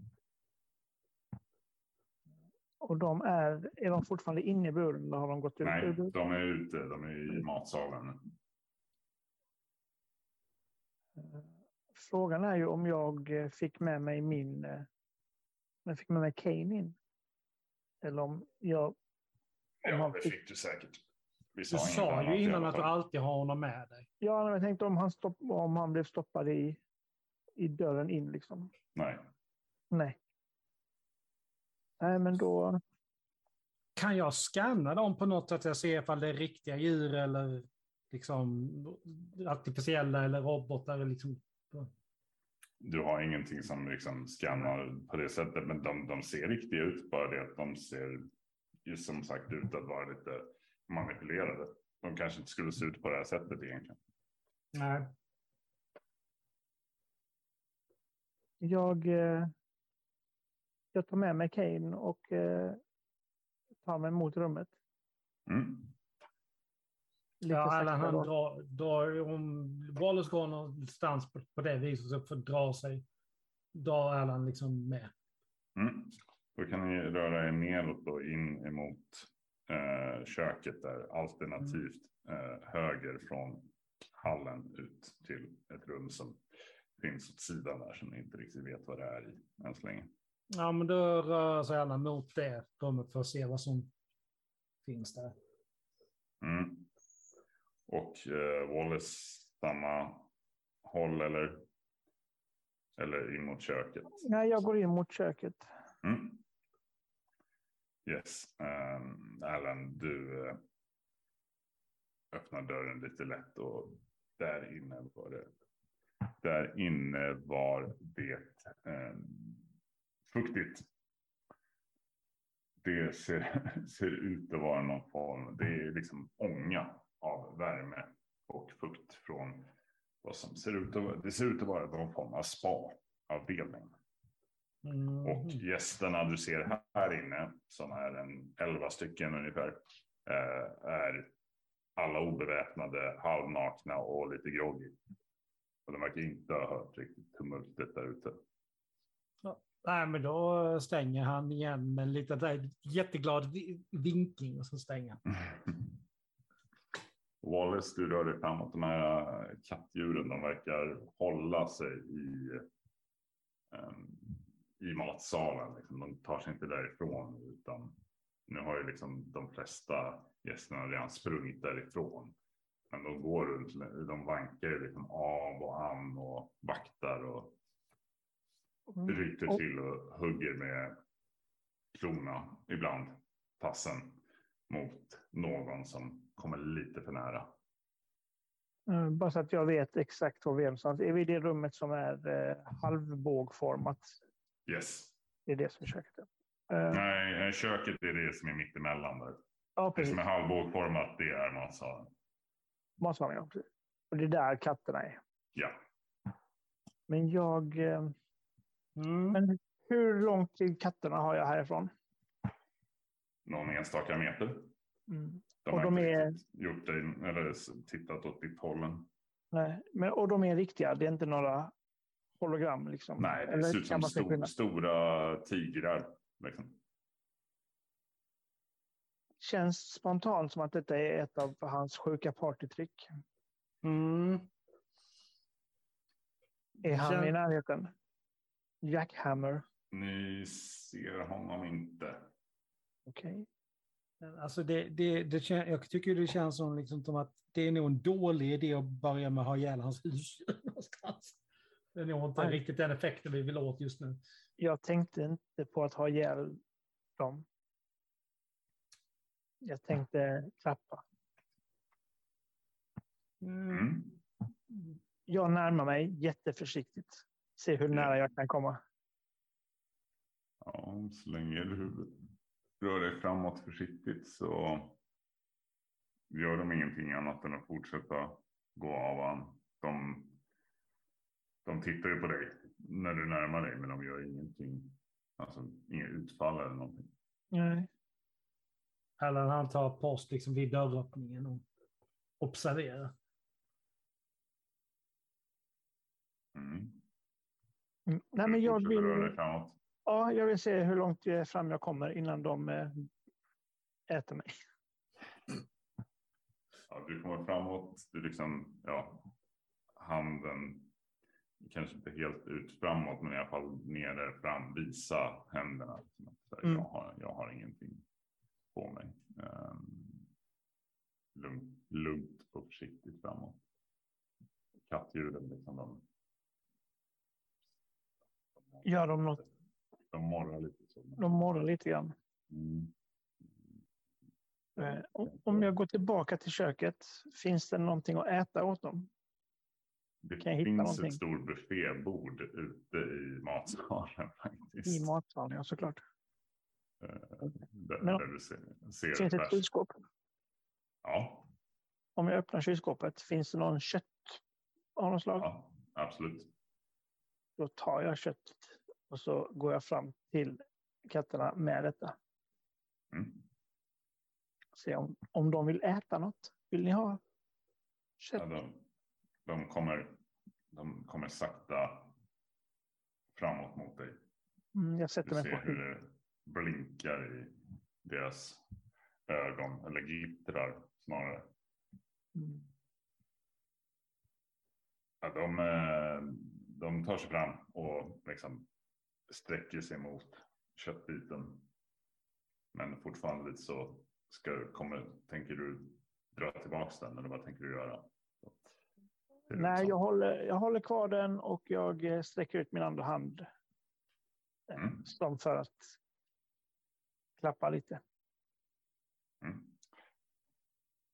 Och de är, är de fortfarande inne i buren eller har de gått ut Nej, de är ute. De är i matsalen. Frågan är ju om jag eh, fick med mig min... jag fick med mig Kane in. Eller om jag... Om Ja, han det fick, fick du säkert. Vi Du sa ju innan att du alltid har honom med dig. ja, men jag tänkte om han, stopp, om han blev stoppad i, i dörren in liksom. Nej. Nej. Nej, men då... Kan jag scanna dem på något sätt? Jag ser ifall det är riktiga djur eller liksom artificiella eller robotar. Eller liksom. Du har ingenting som liksom skannar på det sättet, men de, de ser riktiga ut. Bara det att de ser som sagt ut att vara lite manipulerade. De kanske inte skulle se ut på det här sättet egentligen. Nej. Jag, eh, jag tar med mig Kane och eh, tar mig mot rummet. Mm. Lite Ja, eller han drar, drar, om Wallace går någonstans på, på det viset så får dra sig, drar Allan liksom med. Mm. Då kan ni röra er neråt och in emot eh, köket där. Alternativt eh, höger från hallen ut till ett rum som finns åt sidan där som ni inte riktigt vet vad det är i än så länge. Ja, men då rör sig Allan mot det rummet för att se vad som finns där. Mm. Och eh, Wallace samma håll eller? Eller in mot köket? Nej, jag går in mot köket. Mm. Yes. Um, Alan, du eh, öppnar dörren lite lätt och där inne var det. Där inne var det um, fuktigt. Det ser, ser ut att vara någon form. Det är liksom ånga av värme och fukt från vad som ser ut att, det ser ut att vara någon form av spa-avdelning. Mm. Och gästerna du ser här inne, som är en 11 stycken ungefär, eh, är alla obeväpnade, halvnakna och lite groggy. Och de verkar inte ha hört riktigt tumultet där ute. Nej, men då stänger han igen med en liten jätteglad vi- vinkning och så stänger han. Wallace, du rör dig framåt. De här eh, kattdjuren, de verkar hålla sig i, ehm, i matsalen. Liksom. De tar sig inte därifrån. Utan nu har ju liksom de flesta gästerna redan sprungit därifrån. Men de går runt, de vankar ju liksom av och an och vaktar och Mm. ryter till och hugger med klorna ibland, tassen, mot någon som kommer lite för nära. Eh, Bara så att jag vet exakt var vi är någonstans. Är vi i det rummet som är eh, halvbågformat? Yes. Det är det som är köket. Eh, Nej, köket är det som är mittemellan där. ja, Det som är halvbågformat, det är matsalen. Matsalen, ja. Precis. Och det är där katterna är. Ja. Men jag... Eh, Mm. men hur långt till katterna har jag härifrån? Någon enstaka meter. Mm. De Och har de inte är- gjort det, eller tittat åt ditt håll än. Nej, men, och de är riktiga. Det är inte några hologram. Liksom. Nej, det Eller ser ut som stor, stora tigrar. Liksom. Känns spontant som att detta är ett av hans sjuka partytrick. Mm. Är han Känn- i närheten? Jackhammer. Ni ser honom inte. Okej. Alltså det, det, det, jag tycker det känns som, liksom, som att det är nog en dålig idé att börja med att ha ihjäl hans husdjur någonstans. Det är nog inte Nej. riktigt den effekten vi vill åt just nu. Jag tänkte inte på att ha ihjäl dem. Jag tänkte klappa. Mm. Jag närmar mig jätteförsiktigt. Se hur nära jag kan komma. Ja, länge du rör dig framåt försiktigt så gör de ingenting annat än att fortsätta gå av an. De, de tittar ju på dig när du närmar dig, men de gör ingenting. Alltså inget utfall eller någonting. Nej. Eller han tar post liksom vid dörröppningen och observerar. Mm. Nej, men jag fortsätter röra dig vill, framåt. Ja, jag vill se hur långt fram jag kommer innan de eh, äter mig. Ja, du kommer framåt. Du liksom, ja, handen kanske inte helt ut framåt, men i alla fall nere fram. Visa händerna. Här, Mm. jag, har, jag har ingenting på mig. Um, lugnt, lugnt och försiktigt framåt. Kattdjuren liksom de, Gör de något? De morrar lite. Så. De morrar lite grann. Mm. O- Om jag går tillbaka till köket, finns det någonting att äta åt dem? Det kan jag hitta finns någonting? ett stort buffébord ute i matsalen faktiskt. I matsalen, ja såklart. Eh, Där, Men- där du ser, ser Finns det ett kylskåp? Ja, Om jag öppnar kylskåpet, finns det någon kött av något slag? ja, absolut. Då tar jag köttet och så går jag fram till katterna med detta. Mm. Se om, om de vill äta något. Vill ni ha Kött. Ja, de, de, kommer, de kommer sakta framåt mot dig. Mm, jag sätter Du mig ser på hur det blinkar i deras ögon, eller glittrar snarare. Mm. Ja, de, eh, de tar sig fram och liksom sträcker sig mot köttbiten. Men fortfarande lite så ska, kommer, tänker du dra tillbaka den eller vad tänker du göra? Nej, jag håller, jag håller kvar den och jag eh, sträcker ut min andra hand. Eh, Mm. Som för att klappa lite. Mm.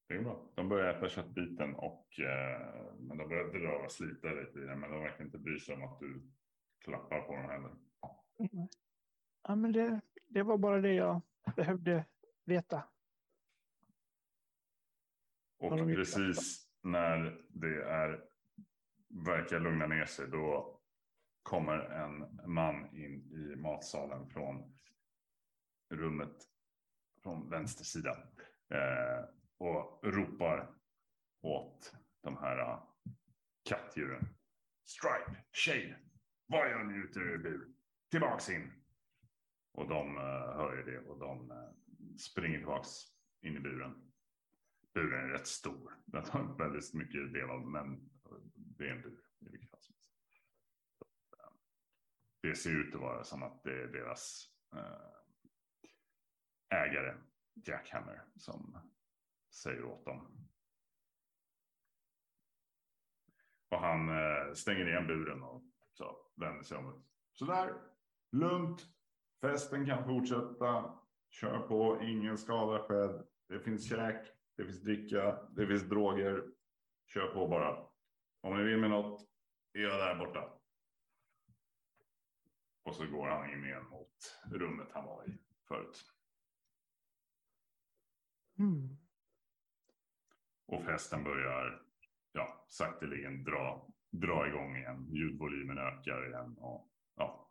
Det är bra. De börjar äta köttbiten och eh, men de börjar dra och slita lite i den. Men de verkar inte bry sig om att du klappar på dem heller. Ja, men det, det var bara det jag behövde veta. Och precis när det är verkar lugna ner sig då kommer en man in i matsalen från rummet från vänster sida eh, och ropar åt de här uh, kattdjuren. Stripe, Shade, vad gör ni ute ur bur? Tillbaks in! Och de eh, hör ju det och de eh, springer tillbaks in i buren. Buren är rätt stor. Den har väldigt mycket del av, men det är en bur. i vilket fall som helst. Eh, det ser ut att vara som att det är deras ägare, Jack Hammer, som säger åt dem. Och han stänger igen buren och så vänder sig om. Sådär, lugnt. Festen kan fortsätta. Kör på, ingen skada skedd. Det finns käk, det finns dricka, det finns droger. Kör på bara. Om ni vill med något, är jag där borta. Och så går han in igen mot rummet han var i förut. Mm. Och festen börjar ja, sakteligen dra, dra igång igen. Ljudvolymen ökar igen. Och, ja.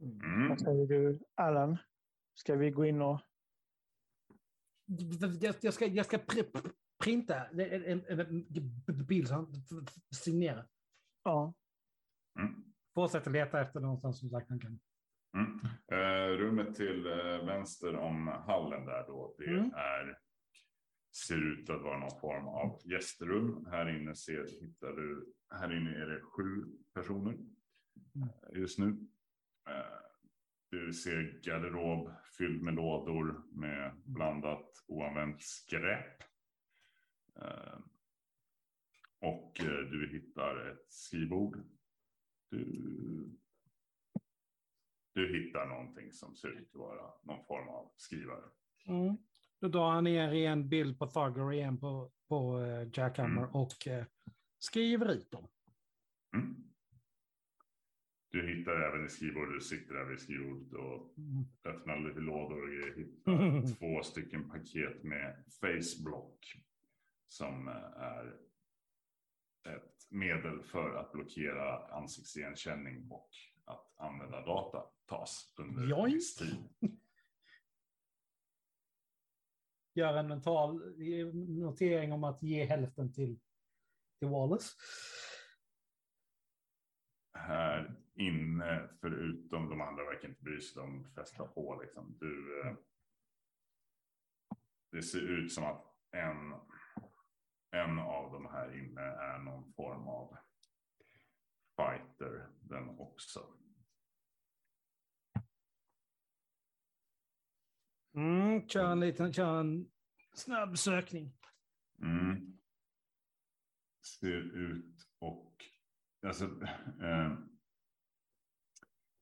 Mm. Vad säger du, Allan? Ska vi gå in och... Jag, jag ska, jag ska pr pr printa en, en, bild så han signerar. Ja. Mm. Fortsätter leta efter någonstans som sagt han kan. Mm. Eh, rummet till eh, vänster om hallen där då. Det Mm. är ser ut att vara någon form av gästrum. Här inne ser, hittar du, här inne är det sju personer eh, just nu. Eh, du ser garderob fylld med lådor med blandat oanvänt skräp. Eh, och eh, du hittar ett skrivbord. Du, du hittar någonting som ser ut att vara någon form av skrivare. Mm. Då drar han ner en bild på Thugger igen på, på Jackhammer Mm. och eh, skriver ut dem. Mm. Du hittar även i skrivbordet, du sitter där vid skrivbordet och Mm. öppnar lite lådor och grejer. Hittar två stycken paket med faceblock. Som eh, är ett medel för att blockera ansiktsigenkänning och att använda data tas under Joink. viss tid. Gör en mental notering om att ge hälften till, till Wallace. här inne, förutom de andra verkar inte bry sig, de fäster på liksom. Du, eh, det ser ut som att en, en av de här inne är någon form av fighter den också. Mm, kör en liten, kör en snabb sökning. Mm. Ser ut och alltså eh,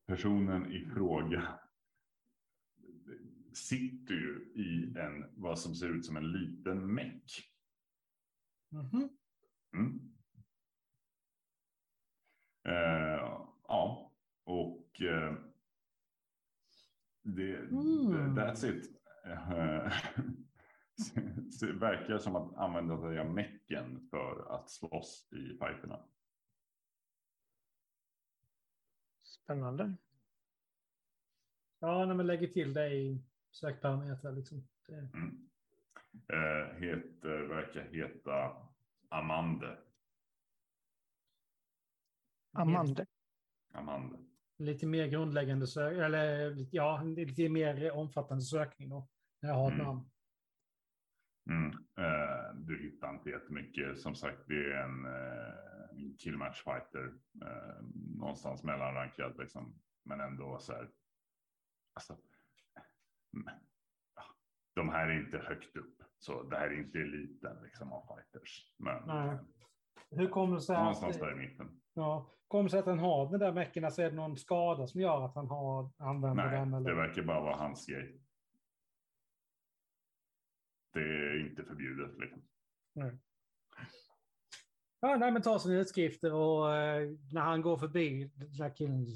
personen i fråga sitter ju i en vad som ser ut som en liten meck. Mhm. Mm. Eh, ja, och eh, det, Mm. that's it. Verkar som att använda sig av mecken för att slåss i fighterna. Spännande. Ja, när man lägger till det i sökparametrar liksom. Det, Mm. Eh, heter, verkar heta Amande. Amande. Amande. lite mer grundläggande sök, eller ja, lite mer omfattande sökning då. När jag har ett Mm. namn. Mm. Eh, du hittar inte jättemycket. Som sagt, det är en eh, en killmatch fighter. Eh, någonstans mellanrankad liksom. Men ändå så här. Alltså, de här är inte högt upp. Så det här är inte eliten liksom av fighters. Men Nej. Hur kommer det sig att, någonstans där i mitten. ja, kommer det sig att han har den där meckerna? Så är det någon skada som gör att han har, använder Nej, den? Eller? det verkar bara vara hans grej. Det är inte förbjudet liksom. Ja, nej, men ta sina utskrifter och eh, när han går förbi den där killen.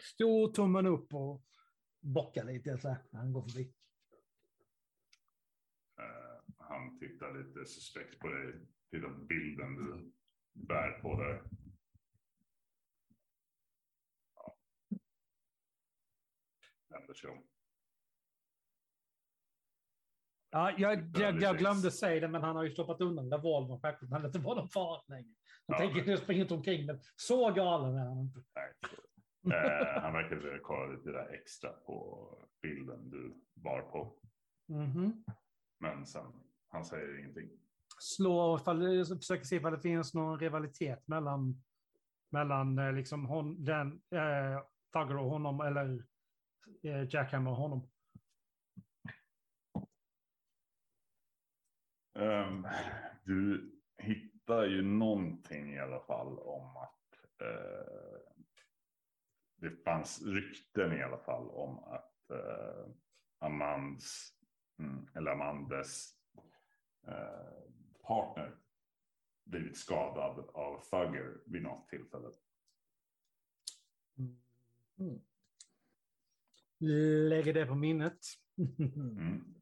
Stor tummen upp och bockar lite så här, när han går förbi. Uh, han tittar lite suspekt på dig. Tittar på bilden du bär på dig. Ja. Vänder sig om. Ja, jag, jag, jag glömde säga det, men han har ju stoppat undan revolvern självklart. Han inte var någon fara längre. Han Ja, tänker men- inte springa inte omkring den. Så galen är han inte. Eh, han verkar kolla lite där extra på bilden du bar på. Mhm. Men sen, han säger ingenting. Slå, ifall, försöker se ifall det finns någon rivalitet mellan, mellan eh, liksom hon, den, eh, Thugger och honom eller eh, Jackhammer och honom. Ehm, du hittar ju någonting i alla fall om att eh, det fanns rykten i alla fall om att eh, Amands, mm, eller Amandes eh, partner blivit skadad av Thugger vid något tillfälle. Mm. Lägger det på minnet. Mm.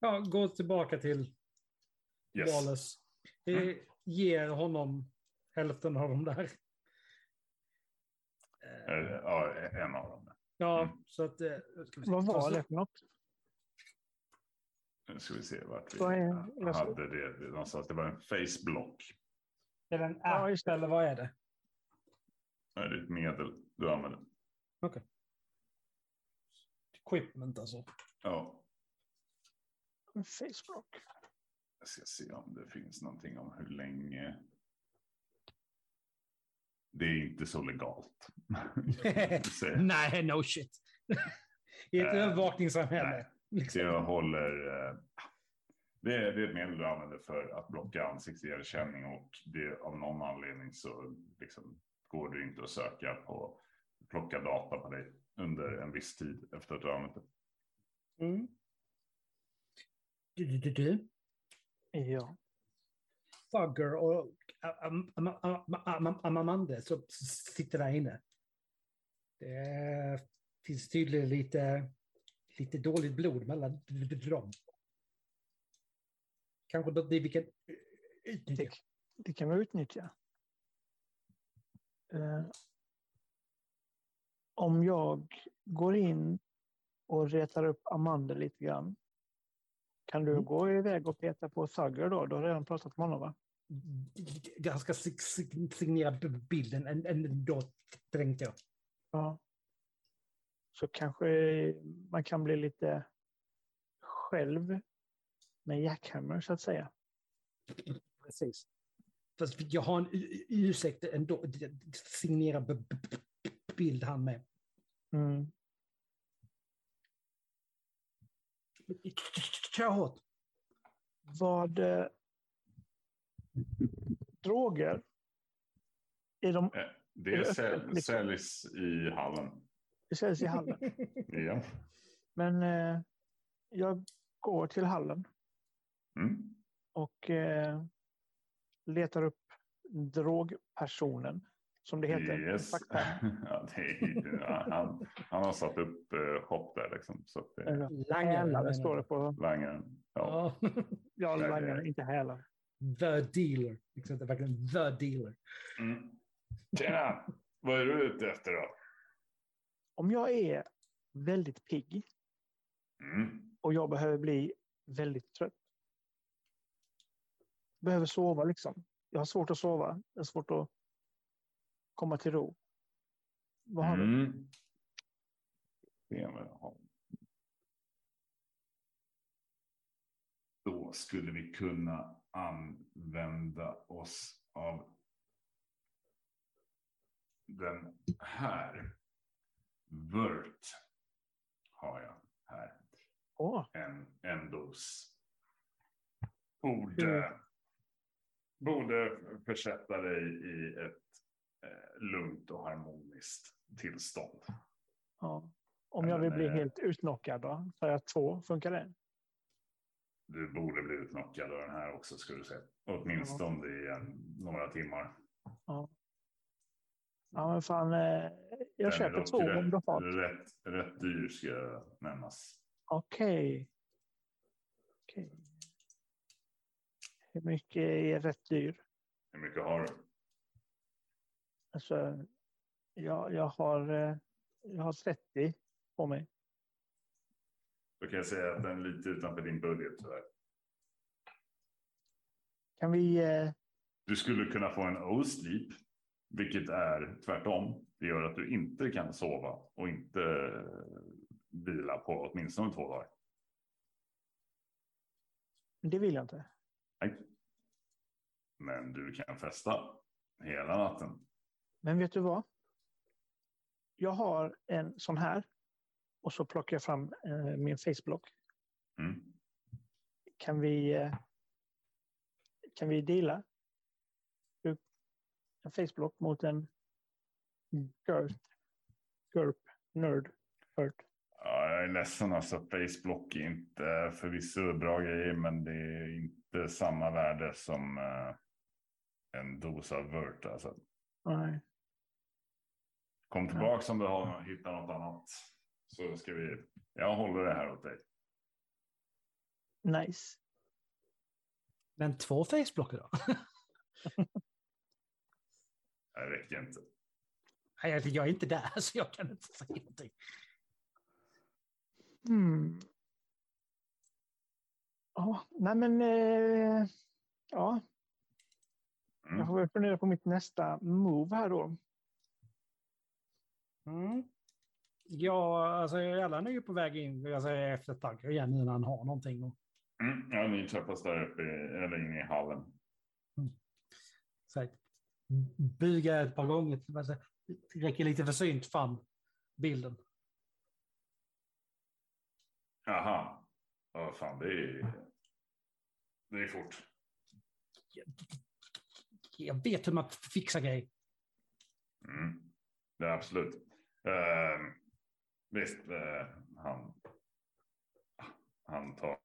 Ja, gå tillbaka till Yes. Wallace. Mm. Ger honom hälften av dem där. Eh, ja, en av dem. Ja, Mm. så att... eh, ska vi se. Vad var det för något? Nu ska vi se vart vi är- jag ska- hade det någonstans. Det var en faceblock. Är det en Ja, app det. eller vad är det? Det är ett medel du använder. Equipment alltså. Ja, Facebook. jag ska se om det finns någonting om hur länge. Det är inte så legalt. Nej, no shit. I ett Eh, övervakningssamhälle. Liksom. Jag håller. eh, Det är, det är ett medel du använder för att blocka ansiktsigenkänning och det, av någon anledning så liksom går det inte att söka på plocka data på dig under en viss tid efter att du har använt det. Mm. Du, du, du, du. Ja. Fugger och Am- Am- Am- Am- Am- Amamande som sitter där inne. Det finns tydligen lite, lite dåligt blod mellan dem. Kanske det vi kan utnyttja. Det, det kan vi utnyttja. Eh, om jag går in och retar upp Amanda lite grann. Kan du Mm. gå iväg och peta på Thugger då? Du har redan pratat med honom va? Ganska sig- sig- signera b- bilden än- ändå, tänkte jag. Ja. Så kanske man kan bli lite själv med Jackhammer så att säga. Precis. Fast jag har en ursäkt ändå. Signera b- b- b- bild han med. Mm. Kör hårt. Vad eh, droger? Är de, Eh, Det Är säl, liksom? säljs i hallen. det säljs i hallen. Ja. Men eh, jag går till hallen Mm. och eh, letar upp drogpersonen som det heter. Yes. Ja, det är, han, han har satt upp eh, hopp där liksom. Så att det är Eller Langare, Hälare menar står det på. langaren. Ja. Ja. Ja, Nej, det är- langare, inte hälare. The dealer. Liksom, det är verkligen the dealer. Mm. Tjena! Vad är du ute efter då? Om jag är väldigt pigg Mm. och jag behöver bli väldigt trött. Behöver sova liksom. Jag har svårt att sova. Jag har svårt att komma till ro. Vad har du? Mm. Har. Då skulle vi kunna använda oss av den här. Vört har jag här. Åh, En, en dos. Borde, borde försätta dig i ett lugnt och harmoniskt tillstånd. ja. Om jag vill bli eh, helt utnockad då? Tar jag två? Funkar det? Du borde bli utnockad av den här också skulle du säga. Åtminstone i en, några timmar. Ja. Ja, men fan. Eh, jag Den köper två om du har. rätt, rätt dyr ska nämnas. Okej. Okej. Hur mycket är rätt dyr? Hur mycket har du? Alltså, jag, jag, har, eh, jag har 30 på mig. Då kan jag säga att den är lite utanför din budget tyvärr. Kan vi... Eh, Du skulle kunna få en O-sleep, vilket är tvärtom. Det gör att du inte kan sova och inte eh, vila på åtminstone två dagar. det vill jag inte. Nej. Men du kan festa hela natten. Men vet du vad? Jag har en sån här. Och så plockar jag fram eh, min Facebook. Mm. Kan vi... Eh, kan vi deala? Du- En Facebook mot en GURP. GURP. Nerd. Hurt. Ja, jag är ledsen alltså. Facebook är inte förvisso bra grejer, men det är inte samma värde som eh, en dos av Vört. Alltså. Nej. Kom tillbaka om du har hittat något annat. Så ska vi. Jag håller det här åt dig. Nice. Men två faceblocker då? Det räcker inte. Nej, jag- är inte där, så jag kan inte säga någonting. Hmm. Ja, nej men... Eh, ja, Mm. jag får väl fundera på mitt nästa move här då. Mm. Ja, alltså Ellen är ju på väg in alltså, efter ett tag igen när han har någonting. Och, Mm. Ja, ni träffas där uppe i- eller inne i hallen. så här, buga ett par gånger. Alltså, det räcker lite för synt fram bilden. Jaha. Ja, fan, det är. Det är fort. Jag vet hur man fixar grejer. Mm. Är absolut. Uh, visst, eh, han. Han tar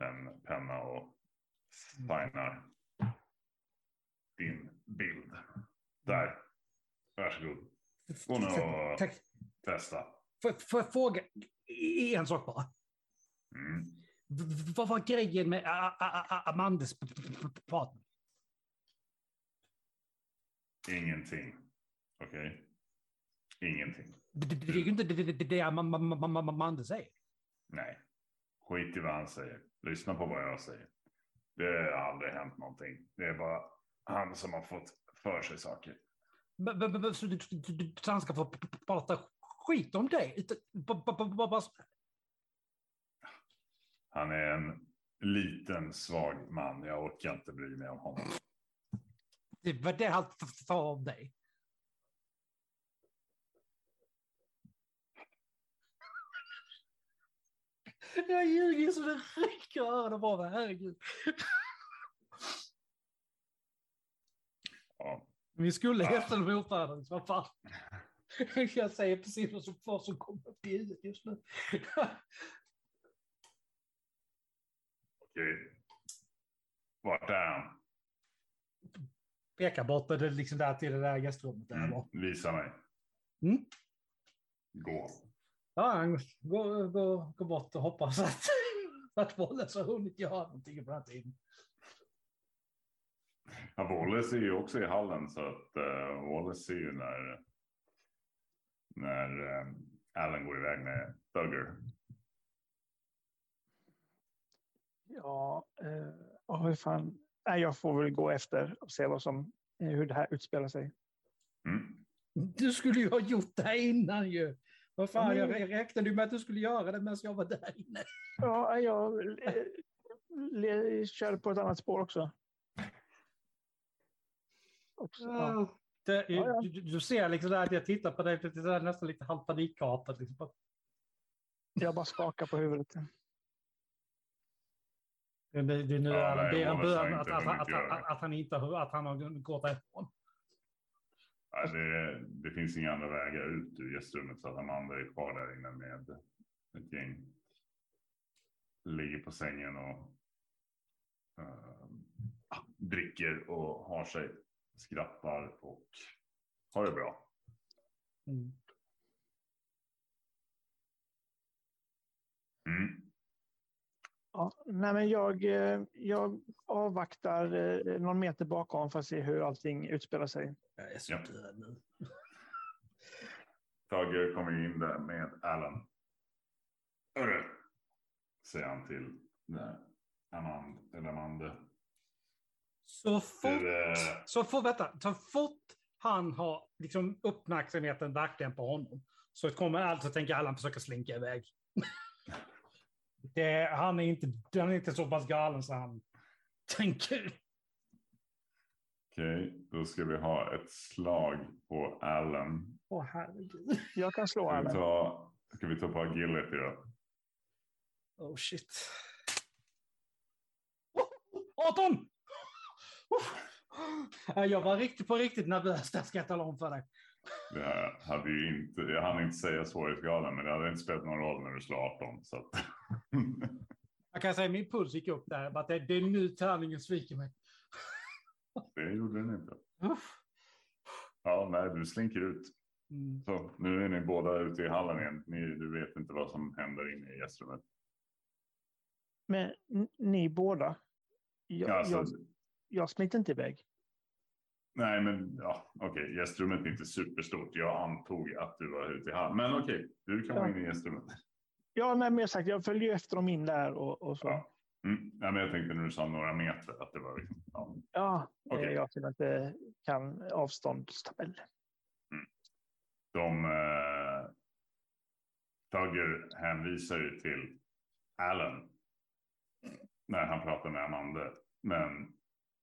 en penna och signar din bild. Där. Varsågod. Gå nu och Tack. testa. Får får jag fråga en sak bara? Mm. Vad var grejen med Amandes p- p- p- partner? Ingenting. Okej. Ingenting. Det är ju inte det- Am- Amanda säger. Nej. Skit i vad han säger. Lyssna på vad jag säger. Det har aldrig hänt någonting. Det är bara han som har fått för sig saker. Så han ska få prata skit om dig? Han är en liten svag man. Jag orkar inte bry mig om honom. Det var det han f- sa om dig. Jag ljuger så det räcker öronen på mig, herregud. Ja. Vi skulle hästen mot varandra, vad fan. Jag säger precis vad som, vad som kommer upp i huvudet just nu. Okej. Vart är han? Pekar bort det liksom där till det där gästrummet. Där Mm. Visa mig. Mm. Gå. Ja, han går, går, går bort och hoppas att, att Wallace har hunnit göra någonting på den här tiden. Ja, Wallace är ju också i hallen så att uh, Wallace ser ju när när uh, Allen går iväg med Thugger. Ja, eh, ja, hur fan. Nej, jag får väl gå efter och se vad som, eh, hur det här utspelar sig. Mm. Du skulle ju ha gjort det här innan ju. Vad fan, jag räknade ju med att du skulle göra det medan jag var där inne. Ja, jag eh, le- kör på ett annat spår också. också ja. Det, Ja. Du, du ser liksom där att jag tittar på dig, det är nästan lite halvt panikartat. Liksom. Jag bara skakar på huvudet. Det, det, det är nu Ja, nej, har bön inte att, att, att, att, det. att, han inte att han har gått därifrån. Ja, det, det finns inga andra vägar ut ur gästrummet så att Amanda är kvar där inne med ett gäng. Ligger på sängen och eh, dricker och har sig, skrattar och har det bra. Mm. Ja, nej, men jag, eh, jag avvaktar eh, någon meter bakom för att se hur allting utspelar sig. Jag är så Ja. död nu. Tage kommer in där med Alan. Hörru, säger han till. Amand, eller Amanda. Så fort, Du, eh, så, fort, vänta, så fort han har liksom uppmärksamheten verkligen på honom så kommer alltså tänker Allan försöka slinka iväg. Det, han, är inte, han är inte så pass galen så han tänker. Okej, då ska vi ha ett slag på Allen. Åh herregud. Jag kan slå Ska vi ta, ska vi ta på agility då? Oh shit. Oh, 18! Oh. Jag var riktigt på riktigt nervös där ska jag tala om för dig. Det här hade ju inte, jag hann inte säga svårighetsgraden, men det hade inte spelat någon roll när du slår 18. Så att... Jag kan säga att min puls gick upp där. Bara att det, det är nu tärningen sviker mig. det gjorde den inte. Uff. Ja, nej, du slinker ut. Mm. Så nu är ni båda ute i hallen igen. Ni, du vet inte vad som händer inne i gästrummet. Men ni båda. Jag, Alltså, jag, jag smiter inte iväg. Nej, men ja, okej, gästrummet är inte superstort. Jag antog att du var ute i hallen. Men okej, du kan vara Ja. inne i gästrummet. Ja, nej, men jag, sagt, jag följer ju efter dem in där och, och så. Ja. Mm. Ja, men jag tänkte när du sa några meter att det var liksom, ja. Ja, Okej. eh, jag som inte kan avståndstabell. De eh, Thugger hänvisar ju till Allen när han pratar med Amanda. Men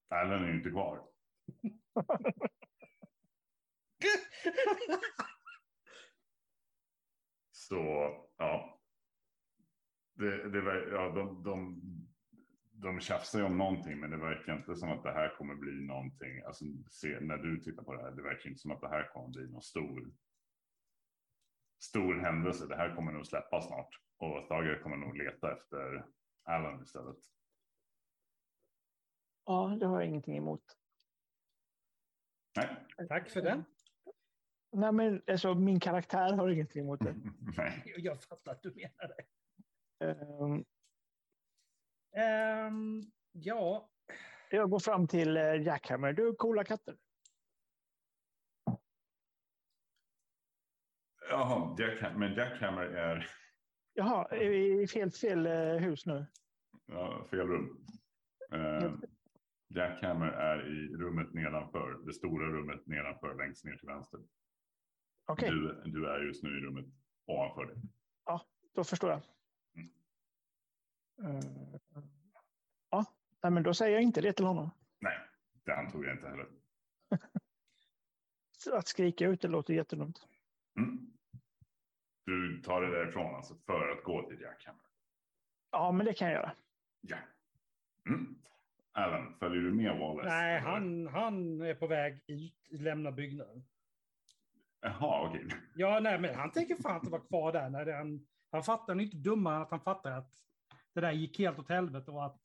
Allen är ju inte kvar. Så ja. Det, det, var- ja de, de, de tjafsar ju om någonting, men det verkar inte som att det här kommer bli någonting. Alltså, se, när du tittar på det här, det verkar inte som att det här kommer bli någon stor, stor händelse. Det här kommer nog släppa snart och Thugger kommer nog leta efter Allen istället. Ja, det har jag ingenting emot. Nej, Tack för den. Nej, men alltså, min karaktär har ingenting emot det. nej. Jag fattar att du menar det. Ehm, Ehm, ja, jag går fram till eh, Jackhammer. Du, coola katter. Jaha, Jack, men Jackhammer är Jaha, är vi i fel, fel eh, hus nu? ja, fel rum. Eh, Jackhammer är i rummet nedanför, det stora rummet nedanför, längst ner till vänster. Okej, Du, du är just nu i rummet ovanför dig. då förstår jag. Mm. Eh, ja, nej, men då säger jag inte det till honom. Nej, det antog jag inte heller. Att skrika ut det låter jättedumt. Mm. Du tar det därifrån alltså för att gå till Jackhammer. Ja, men det kan jag göra. Ja. Mm. Alan, följer du med Wallace? nej, han, han är på väg ut, lämna byggnaden. Jaha, okej. Ja, nej, men han tänker fan inte vara kvar där. När han, han fattar han är inte dummare än att han fattar att det där gick helt åt helvete och att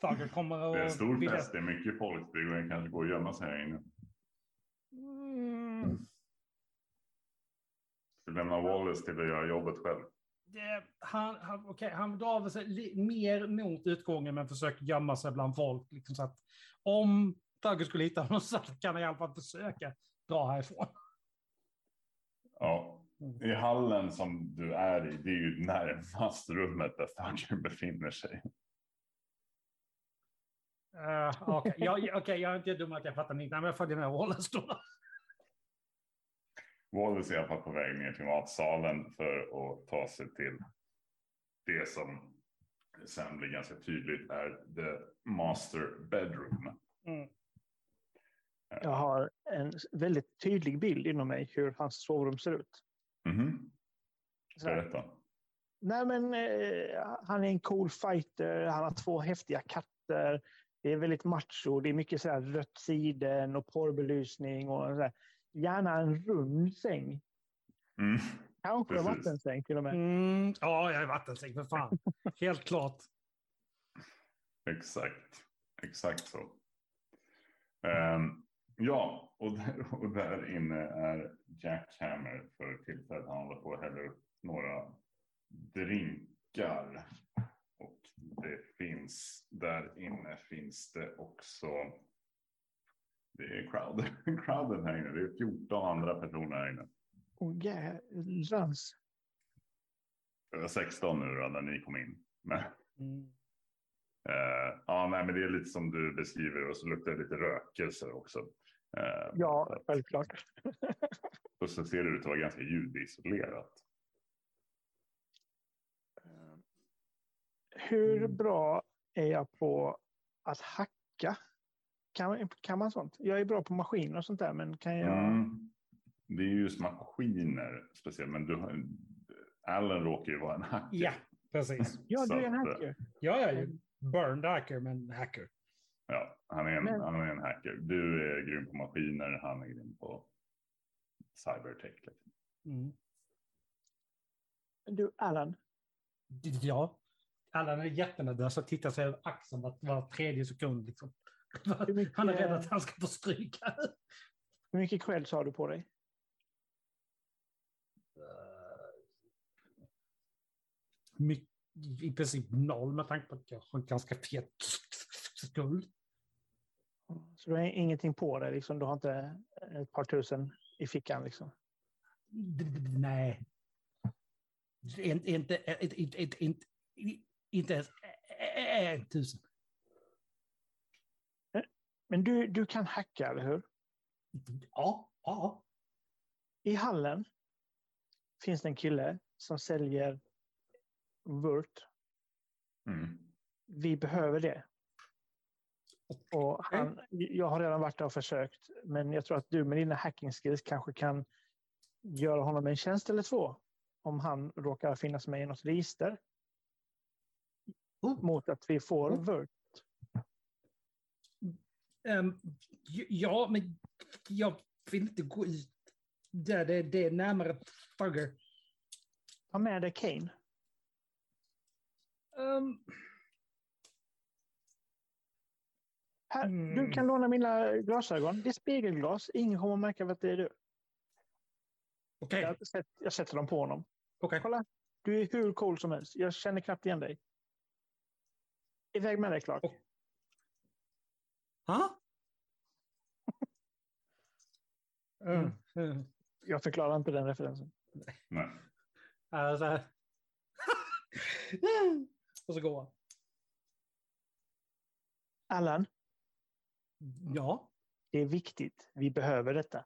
Thugger kommer att... Det är en stor vilja- fest, det är mycket folk. Det går kanske gå och gömma sig här inne. Mm, Du lämnar Wallace till att göra jobbet själv. Det, han, han, okej, han väl sig mer mot utgången men försöker gömma sig bland folk. Liksom så att om Thugger skulle hitta honom så kan han i alla fall försöka dra härifrån. Ja, I hallen som du är i, det är ju närmast rummet där Thugger befinner sig. Uh, Okej, okay. jag, okay, jag är inte dum att jag fattar inte, men jag följer med Wallace då. Wallace är i alla fall på väg ner till matsalen för att ta sig till det som sen blir ganska tydligt är the master bedroom. Mm. Jag har en väldigt tydlig bild inom mig hur hans sovrum ser ut. Mm. Berätta. Nej, men eh, han är en cool fighter. Han har två häftiga katter. Det är väldigt macho. Det är mycket så rött siden och porrbelysning och så här. Gärna en rund säng. Mm. Kanske Precis. vattensäng till och med. Mm. Ja, jag är vattensäng för fan. Helt klart. Exakt. Exakt så. Um, ja, och där, och där inne är Jack Hammer för tillfället. Han håller på att hälla upp några drinkar. Och det finns, där inne finns det också. Det är crowd, crowden här inne. Det är 14 andra personer här inne. Åh oh, jädrans. Det var 16 nu då när ni kom in. Men, mm. Uh, ja, nej, men det är lite som du beskriver och så luktar det lite rökelse också. Uh, ja, självklart. och så ser det ut att vara ganska ljudisolerat. Uh, hur mm. bra är jag på att hacka? Kan, kan man sånt? Jag är bra på maskiner och sånt där, men kan jag? Mm. Det är just maskiner speciellt, men du, Allen råkar ju vara en hacker. Ja, precis. ja, du är en hacker. Ja, jag är burned hacker, men hacker. Ja, han är, en, men... han är en hacker. Du är grym på maskiner, han är grym på cybertech. Liksom. Mm. Du, Allan. Ja, Allan är jättenervös och tittar sig över axeln var, var tredje sekund. Liksom. Mycket... Han är rädd att han ska få stryka. Hur mycket creds har du på dig? mycket, i princip noll med tanke på att jag har en ganska fet skuld. Så du har ingenting på dig? Liksom, du har inte ett par tusen i fickan? Liksom. Nej. Inte, inte, inte, inte ens en tusen. Men du, du kan hacka, eller hur? Ja. ja. I hallen finns det en kille som säljer Wurt. Mm. Vi behöver det. Och han, jag har redan varit där och försökt, men jag tror att du med dina hacking skills kanske kan göra honom en tjänst eller två om han råkar finnas med i något register. Oh. Mot att vi får oh. Word. Um, ja, men jag vill inte gå ut där det, det är närmare Thugger. Ta med dig Kane. Um... Här, mm. Du kan låna mina glasögon. Det är spegelglas. Ingen kommer att märka att det är du. Okay. Jag, jag sätter dem på honom. Okay. Kolla, du är hur cool som helst. Jag känner knappt igen dig. Iväg med dig, Clark. Oh. mm. Mm. Jag förklarar inte den referensen. Nej. Alltså. Och så går han. Allan? Ja? Det är viktigt. Vi behöver detta.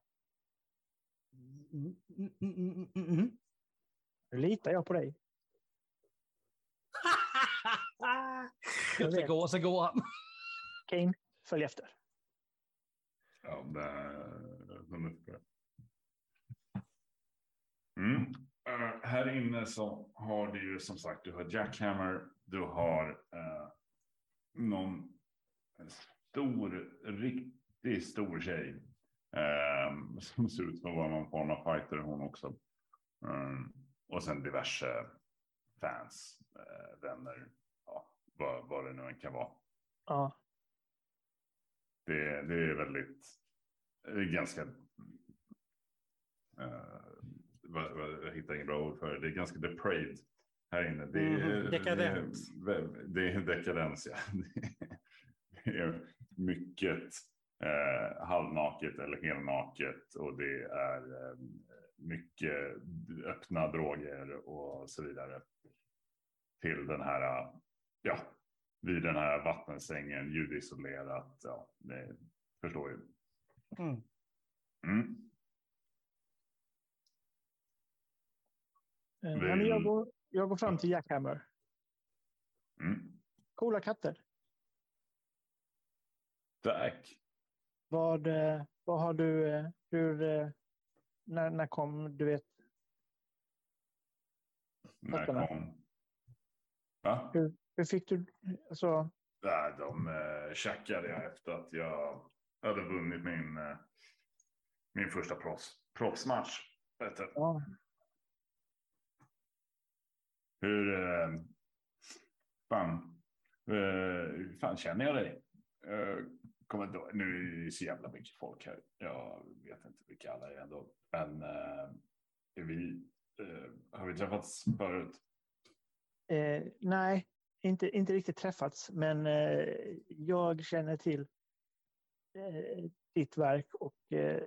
Mm, mm, mm, nu litar jag på dig. så, går, så går han. Kane, följ efter. Ja, det... Mm. Uh, här inne så har du ju som sagt, du har Jackhammer, du har uh, någon stor, riktigt stor tjej. Uh, som ser ut som att vara någon form av fighter hon också. Um, och sen diverse fans, uh, vänner, ja, vad, vad det nu än kan vara. Ja. Det, det är väldigt, det är ganska jag hittar inget bra ord för det. Det är ganska depraved här inne. Det är, mm, dekadens. Det, det är dekadens, ja. Det är mycket eh, halvnaket eller helnaket och det är eh, mycket öppna droger och så vidare. Till den här, ja, vid den här vattensängen, ljudisolerat. Ja, det förstår ju. Mm. Mm. Eh, ja, men jag, går, jag går fram till Jackhammer. Mm. Coola katter. Tack. Vad, eh, vad har du, eh, hur, när, när kom, du vet, När kom? Va? hur fick du, alltså, Nej, de eh, checkade jag efter att jag hade vunnit min, eh, min första proffs, proffsmatch. Ja, Hur eh, fan, eh, fan känner jag dig? Kommer ihåg. nu är det så jävla mycket folk här. Jag vet inte vilka alla är ändå. Men vi, har vi träffats förut? eh, nej, inte, inte riktigt träffats, men eh, jag känner till eh, ditt verk och eh,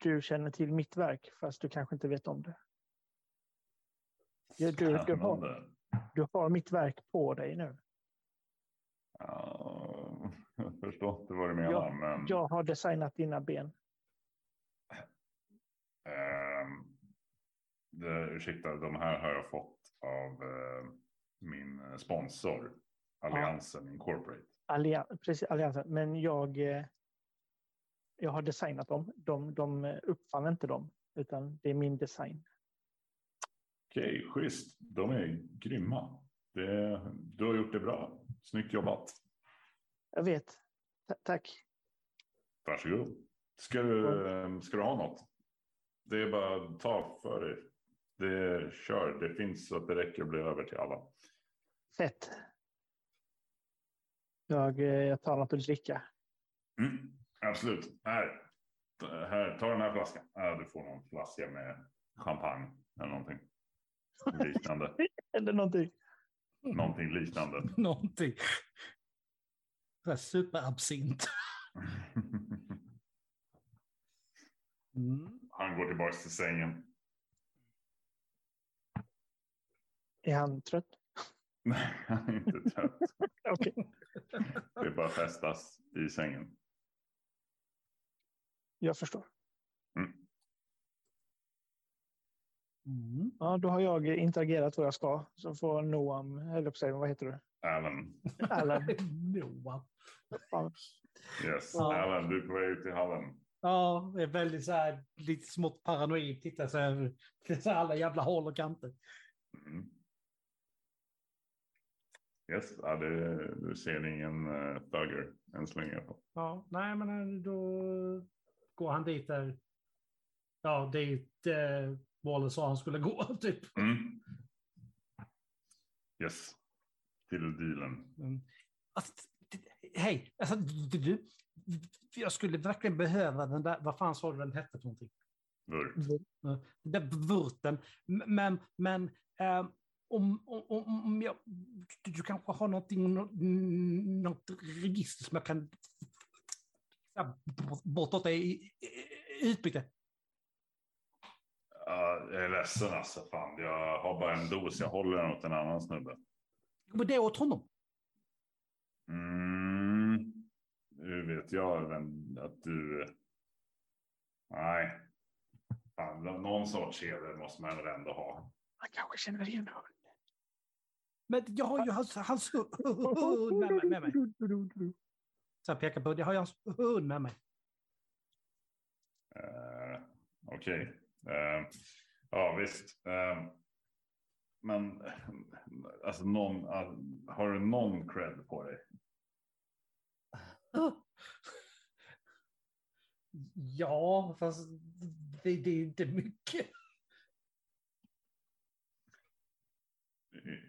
du känner till mitt verk, fast du kanske inte vet om det. Ja, Du, du, har, du har mitt verk på dig nu. Ja, jag förstår inte vad du menar. Ja, men, Jag har designat dina ben. ehm, det, ursäkta, de här har jag fått av eh, min sponsor. Alliansen Incorporate. Allian, precis, alliansen. Men jag, eh, jag har designat dem. De, de uppfann inte dem, utan det är min design. Okej, schysst. De är grymma. Det, du har gjort det bra. Snyggt jobbat. Jag vet. Ta- tack. Varsågod. Ska du, eh, ska du ha något? Det är bara att ta för dig. Det kör. Det finns så att det räcker att bli över till alla. Fett. Jag, eh, jag tar något att dricka. Mm, absolut. Här. här, ta den här flaskan. Ja, du får någon flaska med champagne eller någonting liknande. Eller någonting. någonting liknande. Någonting. Superabsint. Mm. Han går tillbaka till sängen. Är han trött? Nej, han är inte trött. Okej. Det är bara festas i sängen. Jag förstår. Mm. Ja, då har jag interagerat vad jag ska. Så får Noam, eller på sig, vad heter du? Alan. Alan. Fan. Yes. Ja. Alan, du är på väg ut i hallen. Ja, det är väldigt så här, lite smått paranoid. Titta så här, alla jävla håll och kanter. Mm. Yes, ja, det, du ser ingen uh, thugger än så länge. Ja, nej men eh, då går han dit där. Ja, dit eh, Wallace sa han skulle gå, typ. Mm. Yes. Till dealen. Mm. Alltså, hej, alltså, du, jag skulle verkligen behöva den där, vad fan sa du den hette för någonting? Vurp. Den där vurten. Men, men ehm, om, om, om jag, du, du kanske har någonting, nå- något register som jag kan bortåt dig i, utbyte. Ja, jag är ledsen alltså. Fan, jag har bara en dos. Jag håller den åt en annan snubbe. Men det är åt honom. Mm. Nu vet jag vem, att du... Nej. Fan, någon sorts heder måste man väl ändå ha. Han kanske känner igen hund. Men jag har ju hans, hans hund med mig. Med mig. Så jag pekar på, det har jag hans hund med mig. Uh, Okej. Eh, ja, visst. Eh, men alltså någon, har du någon cred på dig? Ja, fast det, det är inte mycket.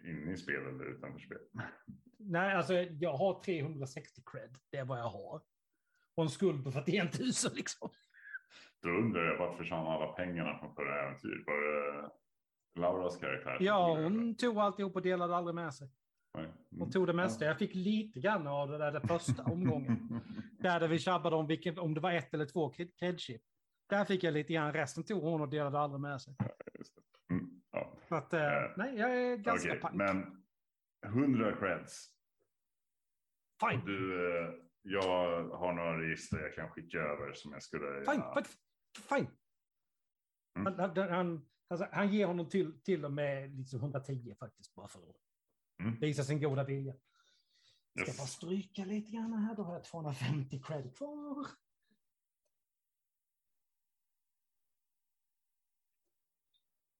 Inne i spel eller utanför spel? Nej, alltså jag har 360 cred. Det är vad jag har. Och en skuld på 41 000 liksom. Då undrar jag vart försvann alla pengarna från förra äventyret? Var det Lauras karaktär? Ja, hon tog alltihop och delade aldrig med sig. Hon tog det mesta. Jag fick lite grann av det där den första omgången. Där, vi tjabbade om vilken, om det var ett eller två cred- credchip. där fick jag lite grann. Resten tog hon och delade aldrig med sig. Ja. Att, eh, Eh, nej, jag är ganska Okej, pank. men 100 creds. Fine, Du, eh, jag har några register jag kan skicka över som jag skulle... fine, fine. fine. Mm. Han, han, han, alltså, han ger honom till, till och med liksom 110 faktiskt, bara för att Mm. visa sin goda vilja. Ska Yes. bara stryka lite grann här, då har jag 250 cred kvar.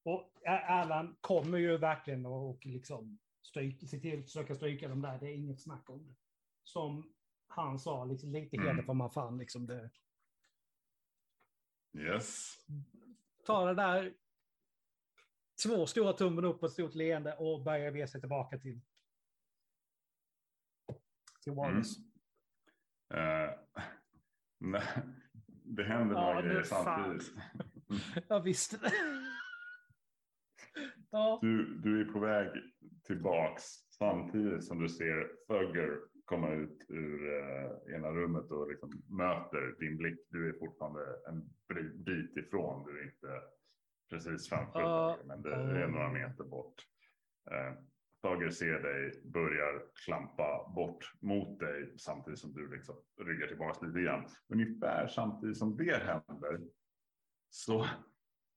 Och Ä- Erland kommer ju verkligen att och liksom se till att försöka stryka dem där, det är inget snack om det. Som han sa, liksom, lite Mm. heder får man fan liksom det. Yes. Ta det där, två stora tummen upp och ett stort leende och börja ge sig tillbaka till till Wallace. Eh, nej, det händer Ja, några grejer samtidigt. Jag visste det. ja. Du, du är på väg tillbaks samtidigt som du ser Thugger komma ut ur eh, ena rummet och liksom möter din blick. Du är fortfarande en bit ifrån. Du är inte precis framför Ja. Thugger, men det är några meter bort. Eh, Thugger ser dig, börjar klampa bort mot dig samtidigt som du liksom ryggar tillbaka lite grann. Ungefär samtidigt som det händer så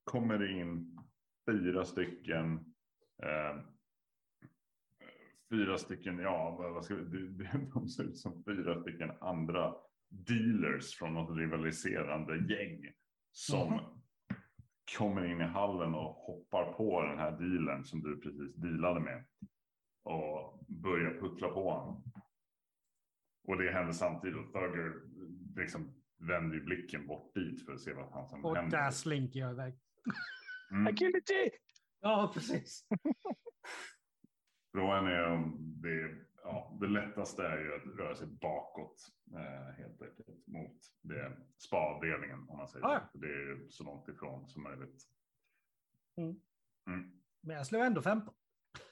kommer det in fyra stycken. Eh, fyra stycken, ja, vad ska vi, de ser ut som fyra stycken andra dealers från något rivaliserande gäng som Mhm. kommer in i hallen och hoppar på den här dealen som du precis dealade med och börjar puckla på honom. Och det händer samtidigt och Thugger liksom vänder blicken bort dit för att se vad fan som Och händer. där slinker jag iväg. Mm. Agility! Ja, precis. Frågan är om det, ja, det lättaste är ju att röra sig bakåt eh, helt enkelt mot det spa-avdelningen om man säger Ah, ja. För Det är ju så långt ifrån som möjligt. Mm. Mm. Men jag slår ändå 15.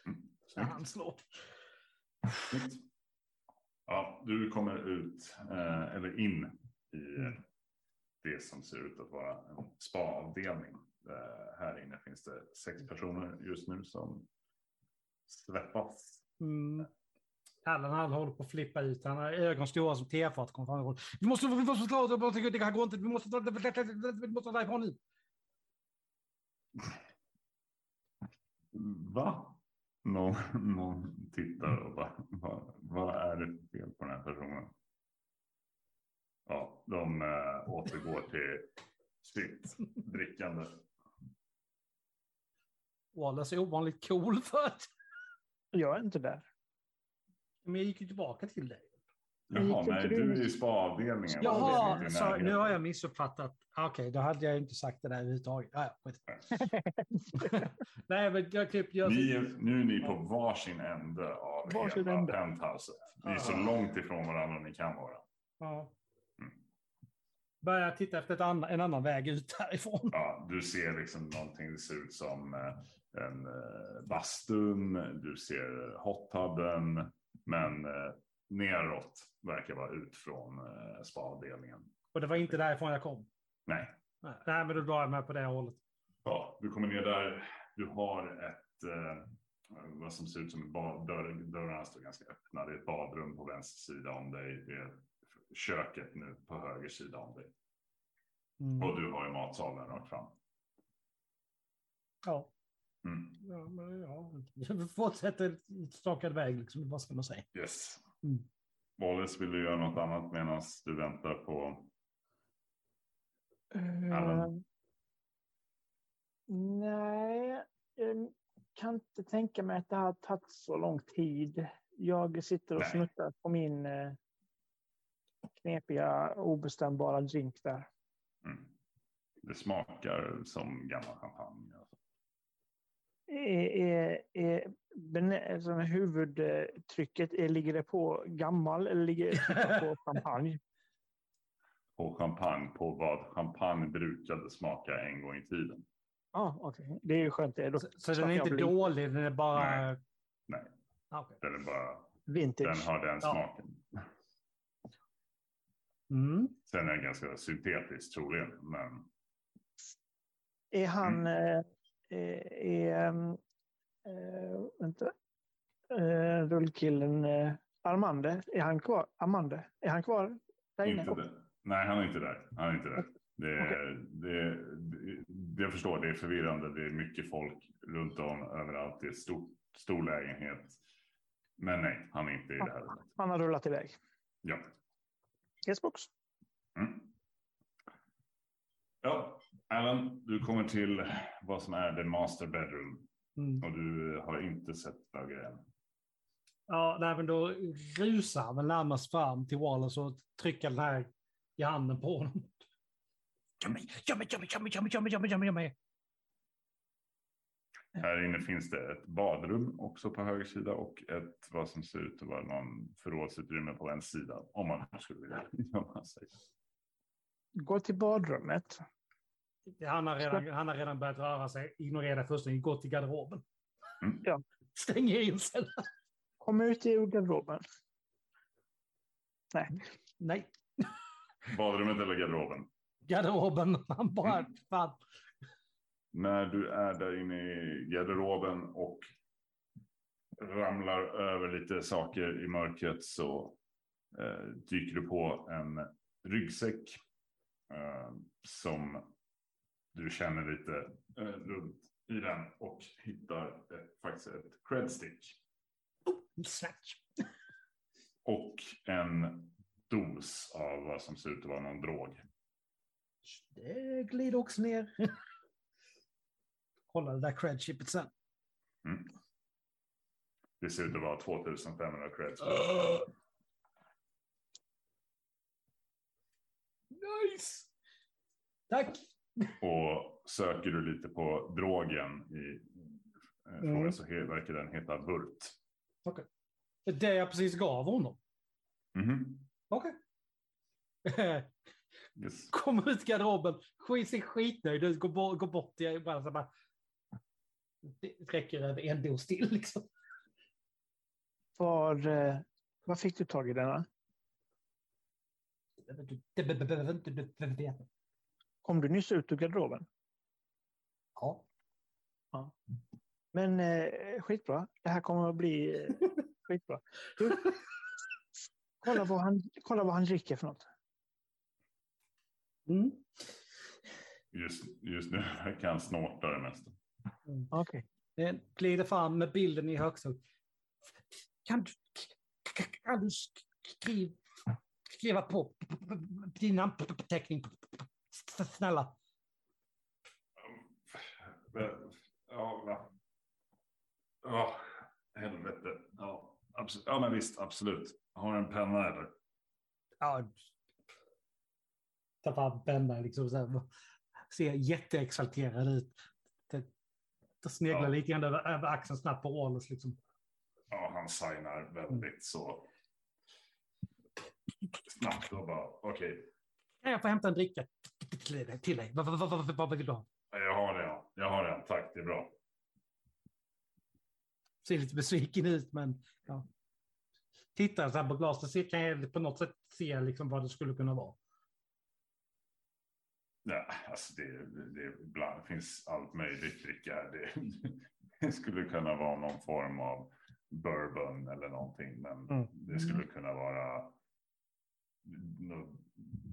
Mm. Så han slår. Snyggt. Ja, du kommer ut eh, eller in i eh, det som ser ut att vara en spa-avdelning. Eh, här inne finns det sex personer just nu som svettas. Mm. Allan han håller på att flippa ut. Han har ögon stora som tefat. Vi måste, vi måste slå det. Det här går inte. Vi måste, vi måste därifrån nu. Va? Någon, någon tittar och bara, vad, vad är det fel på den här personen? Ja, de äh, återgår till sitt drickande. Wallace är ovanligt cool för att... Jag är inte där. Men jag gick ju tillbaka till dig. Men Jaha, nej, du är i- spa-avdelningen. Jaha, så, nu har jag missuppfattat. Ah, Okej, då hade jag inte sagt det där överhuvudtaget. Ah, ja. Nej, men jag typ... Jag, Ni är, nu är ni på varsin ände av Varsin hela ände. penthouset. Ni är så Ah. långt ifrån varandra ni kan vara. ja. Mm. Börjar titta efter ett annan, en annan väg ut härifrån. Ja, du ser liksom någonting, det ser ut som eh, en eh, bastun, du ser hottubben, men eh, neråt verkar vara ut från eh, spaavdelningen. Och det var inte därifrån jag kom. Nej, Nej, Nej, men då drar jag med på det hållet. ja, du kommer ner där, du har ett, eh, vad som ser ut som ett bad, dörr, dörrarna står ganska öppna, det är ett badrum på vänster sida om dig, det är köket nu på höger sida om dig. Mm. Och du har ju matsalen rakt fram. Ja. Mm. Ja, men ja. Fortsätter stakad väg, liksom. vad ska man säga? Yes. Mm. Wallace, vill du göra något annat medan du väntar på? Eh, Allan? nej, jag kan inte tänka mig att det har tagit så lång tid. Jag sitter och Nej. snuttar på min eh, knepiga obestämbara drink där. Mm. Det smakar som gammal champagne. Alltså. Är, är, är, som huvudtrycket, är, ligger det på gammal eller ligger det på champagne? På champagne, på vad champagne brukade smaka en gång i tiden. Ja, okej. Det är ju skönt det. Då Så, så den är inte bli- dålig, den är bara... Nej. Nej. Ah, okej. Den, är bara, den Vintage. har den Ja. smaken. Mm. Sen är den ganska syntetisk troligen. Men Är han... Eh, är, ehm, eh, vänta. Eh, rullkillen eh, Armande, är han kvar? Amande, är han kvar där inne? Inte. Nej, han är inte där. Han är inte där. Det, Okej. det, det, det, jag förstår, det är förvirrande. Det är mycket folk runt om överallt. Det är stor, stor lägenhet. Men nej, han är inte i det här. Han har rullat iväg. Ja. Yes, box. Mm. Ja, Alan, du kommer till vad som är the master bedroom mm. och du har inte sett Dagger än. Ja, nej, men då rusar han närmast fram till Wallace och trycker den här i handen på honom. Här inne finns det ett badrum också på höger sida och ett vad som ser ut att vara någon förrådsutrymme på en sida om man skulle vilja. Gå till badrummet. Han har, redan, han har redan börjat röra sig, ignorera fullständigt, gå till garderoben. Mm. Ja. Stänger in sig. Kom ut i garderoben. Nej, Badrummet eller garderoben? garderoben. Han bara, fan. När du är där inne i garderoben och ramlar över lite saker i mörkret så eh, dyker du på en ryggsäck eh, som du känner lite eh, runt i den och hittar ett, faktiskt ett credstick Snatch. och en dos av vad som ser ut att vara någon drog. Det glider också ner. Kolla det där credchipet sen. Mm. Det ser ut att vara 2500 creds. Nice! Tack! Och söker du lite på drogen i eh, Mm. frågan så verkar den heta Vurt. Det jag precis gav honom. Mhm. Okej. Yes. Kommer ut garderoben, skit, ser skitnöjd ut, går, bort- går bort till bara, så bara Det räcker över en dos till liksom. Var, eh, var fick du tag i denna? Det be- be- behöver inte du veta. Kom du nyss ut ur garderoben? Ja. Men eh, skitbra. Det här kommer att bli eh, skitbra. Du, kolla, vad han, kolla vad han dricker för något. Mm. Just, just nu verkar han snorta det mesta. Okej. Eh, Glider fram med bilden i högstad. Kan du, kan du skriva, skriva på din namnteckning? Snälla. Ja, va? Ja, helvete. Ja, absolut. ja, men visst, absolut. Har du en penna eller? Ja. Ta fram pennan liksom. Så här, ser jätteexalterad ut. Det, det sneglar Ja. lite grann över, över axeln snabbt på Wallace. Liksom. Ja, han signar väldigt så snabbt och bara okej. Kan jag få hämta en dricka till dig? Till dig? Vad, vad, vad, vad, vill du ha? Jag har det, ja. Jag har det, tack. Det är bra. Ser lite besviken ut, men ja. Tittar så här på glaset så kan jag på något sätt se liksom vad det skulle kunna vara. Ja, alltså det, det, ibland finns allt möjligt dricka. Det, det skulle kunna vara någon form av bourbon eller någonting. Men Mm. det skulle kunna vara någon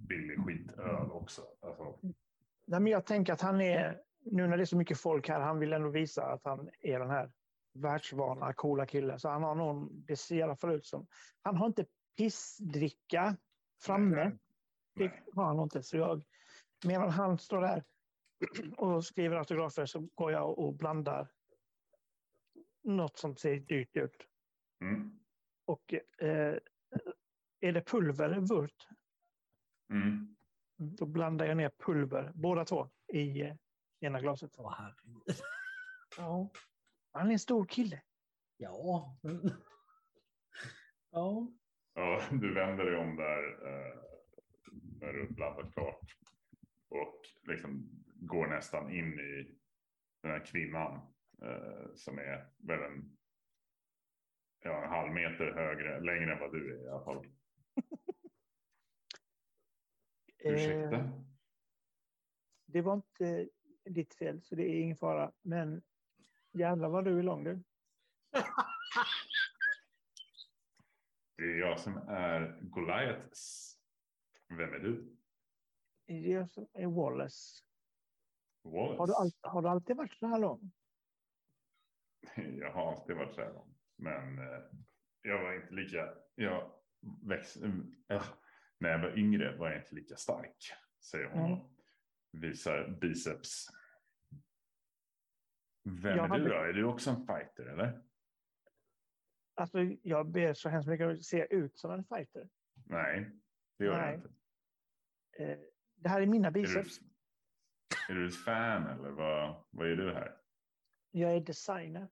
billig skitöl också. Alltså, Nej, men jag tänker att han är, nu när det är så mycket folk här, han vill ändå visa att han är den här världsvana, coola killen. Så han har någon, det ser i alla fall ut som, han har inte pissdricka framme. nej. Det har han inte. Så jag, medan han står där och skriver autografer så går jag och blandar något som ser dyrt ut. Mm. Och eh, är det pulver, vurt, Mm. då blandar jag ner pulver, båda två, i eh, ena glaset. Åh, herregud. Ja. Han är en stor kille. Ja. Mm. Ja. Ja, du vänder dig om där eh, när du blandat klart. Och liksom går nästan in i den här kvinnan. Eh, som är väl en, ja, en halv meter högre, längre än vad du är i alla fall. Ursäkta? Eh, det var inte ditt fel, så det är ingen fara. Men jävlar vad du är lång du. Det är jag som är Goliaths. Vem är du? Det är jag som är Wallace. Wallace. Har du, all, har du alltid varit så här lång? Jag har alltid varit så här lång. Men eh, jag var inte lika... Jag väx, äh, när jag var yngre var jag inte lika stark. Säger hon Mm. visar biceps. Vem Jag är hade- du då? Är du också en fighter eller? Alltså, jag ber så hemskt mycket att se ut som en fighter. Nej, det gör Nej. jag inte. Eh, det här är mina Är du, biceps. är du ett fan eller vad, vad är du här? Jag är designer.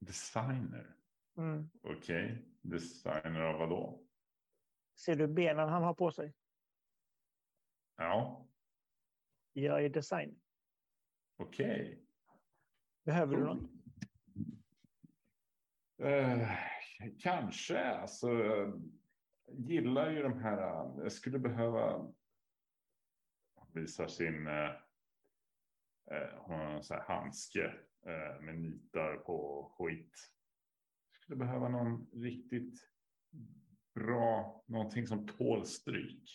Designer? Mm. Okej, designer av vad då? Ser du benen han har på sig? Ja, Jag är designer. okej. Behöver du något? Eh, kanske, alltså. jag Gillar ju de här. Jag skulle behöva. Visa sin. Eh, eh, hon har en sån här handske eh, med nitar på skit. Skulle behöva någon riktigt bra, någonting som tål stryk.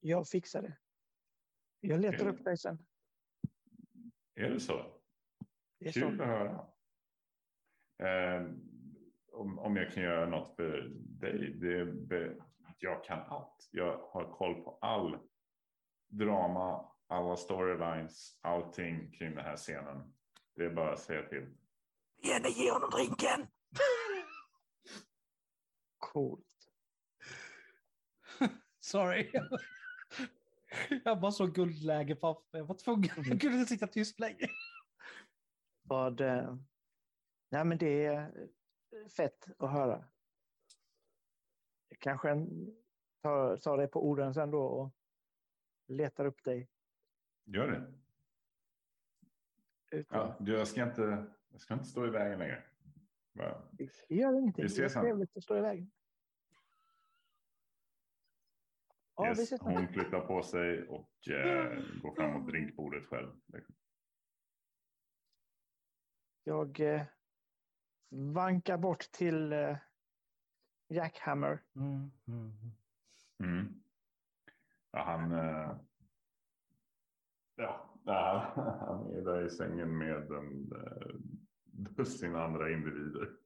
Jag fixar det. Jag letar Okej. upp dig sen. Är det så? Det är Kul så. att höra. Eh, om, om jag kan göra något för dig. Det, det, jag kan allt. Jag har koll på all drama, alla storylines, allting kring den här scenen. Det är bara att säga till. Jenny, ge honom drinken! Coolt. Sorry. Jag bara så guldläge framför mig. Jag var tvungen. Jag kunde inte sitta tyst längre. Vad, eh, nej, men det är fett att höra. Jag kanske tar, tar dig på orden sen då och letar upp dig. Gör det. Utan, Ja, du, jag, ska inte, jag ska inte stå i vägen längre. Bara, Det gör ingenting. Vi Det är ses trevligt att stå i vägen. Ja, yes, sen. hon flyttar på sig och eh, går fram mot drinkbordet själv. Jag eh, vankar bort till eh, Jackhammer. Mm, mm. Mm. Ja, han, eh, ja, han är där i sängen med en eh, dussin andra individer.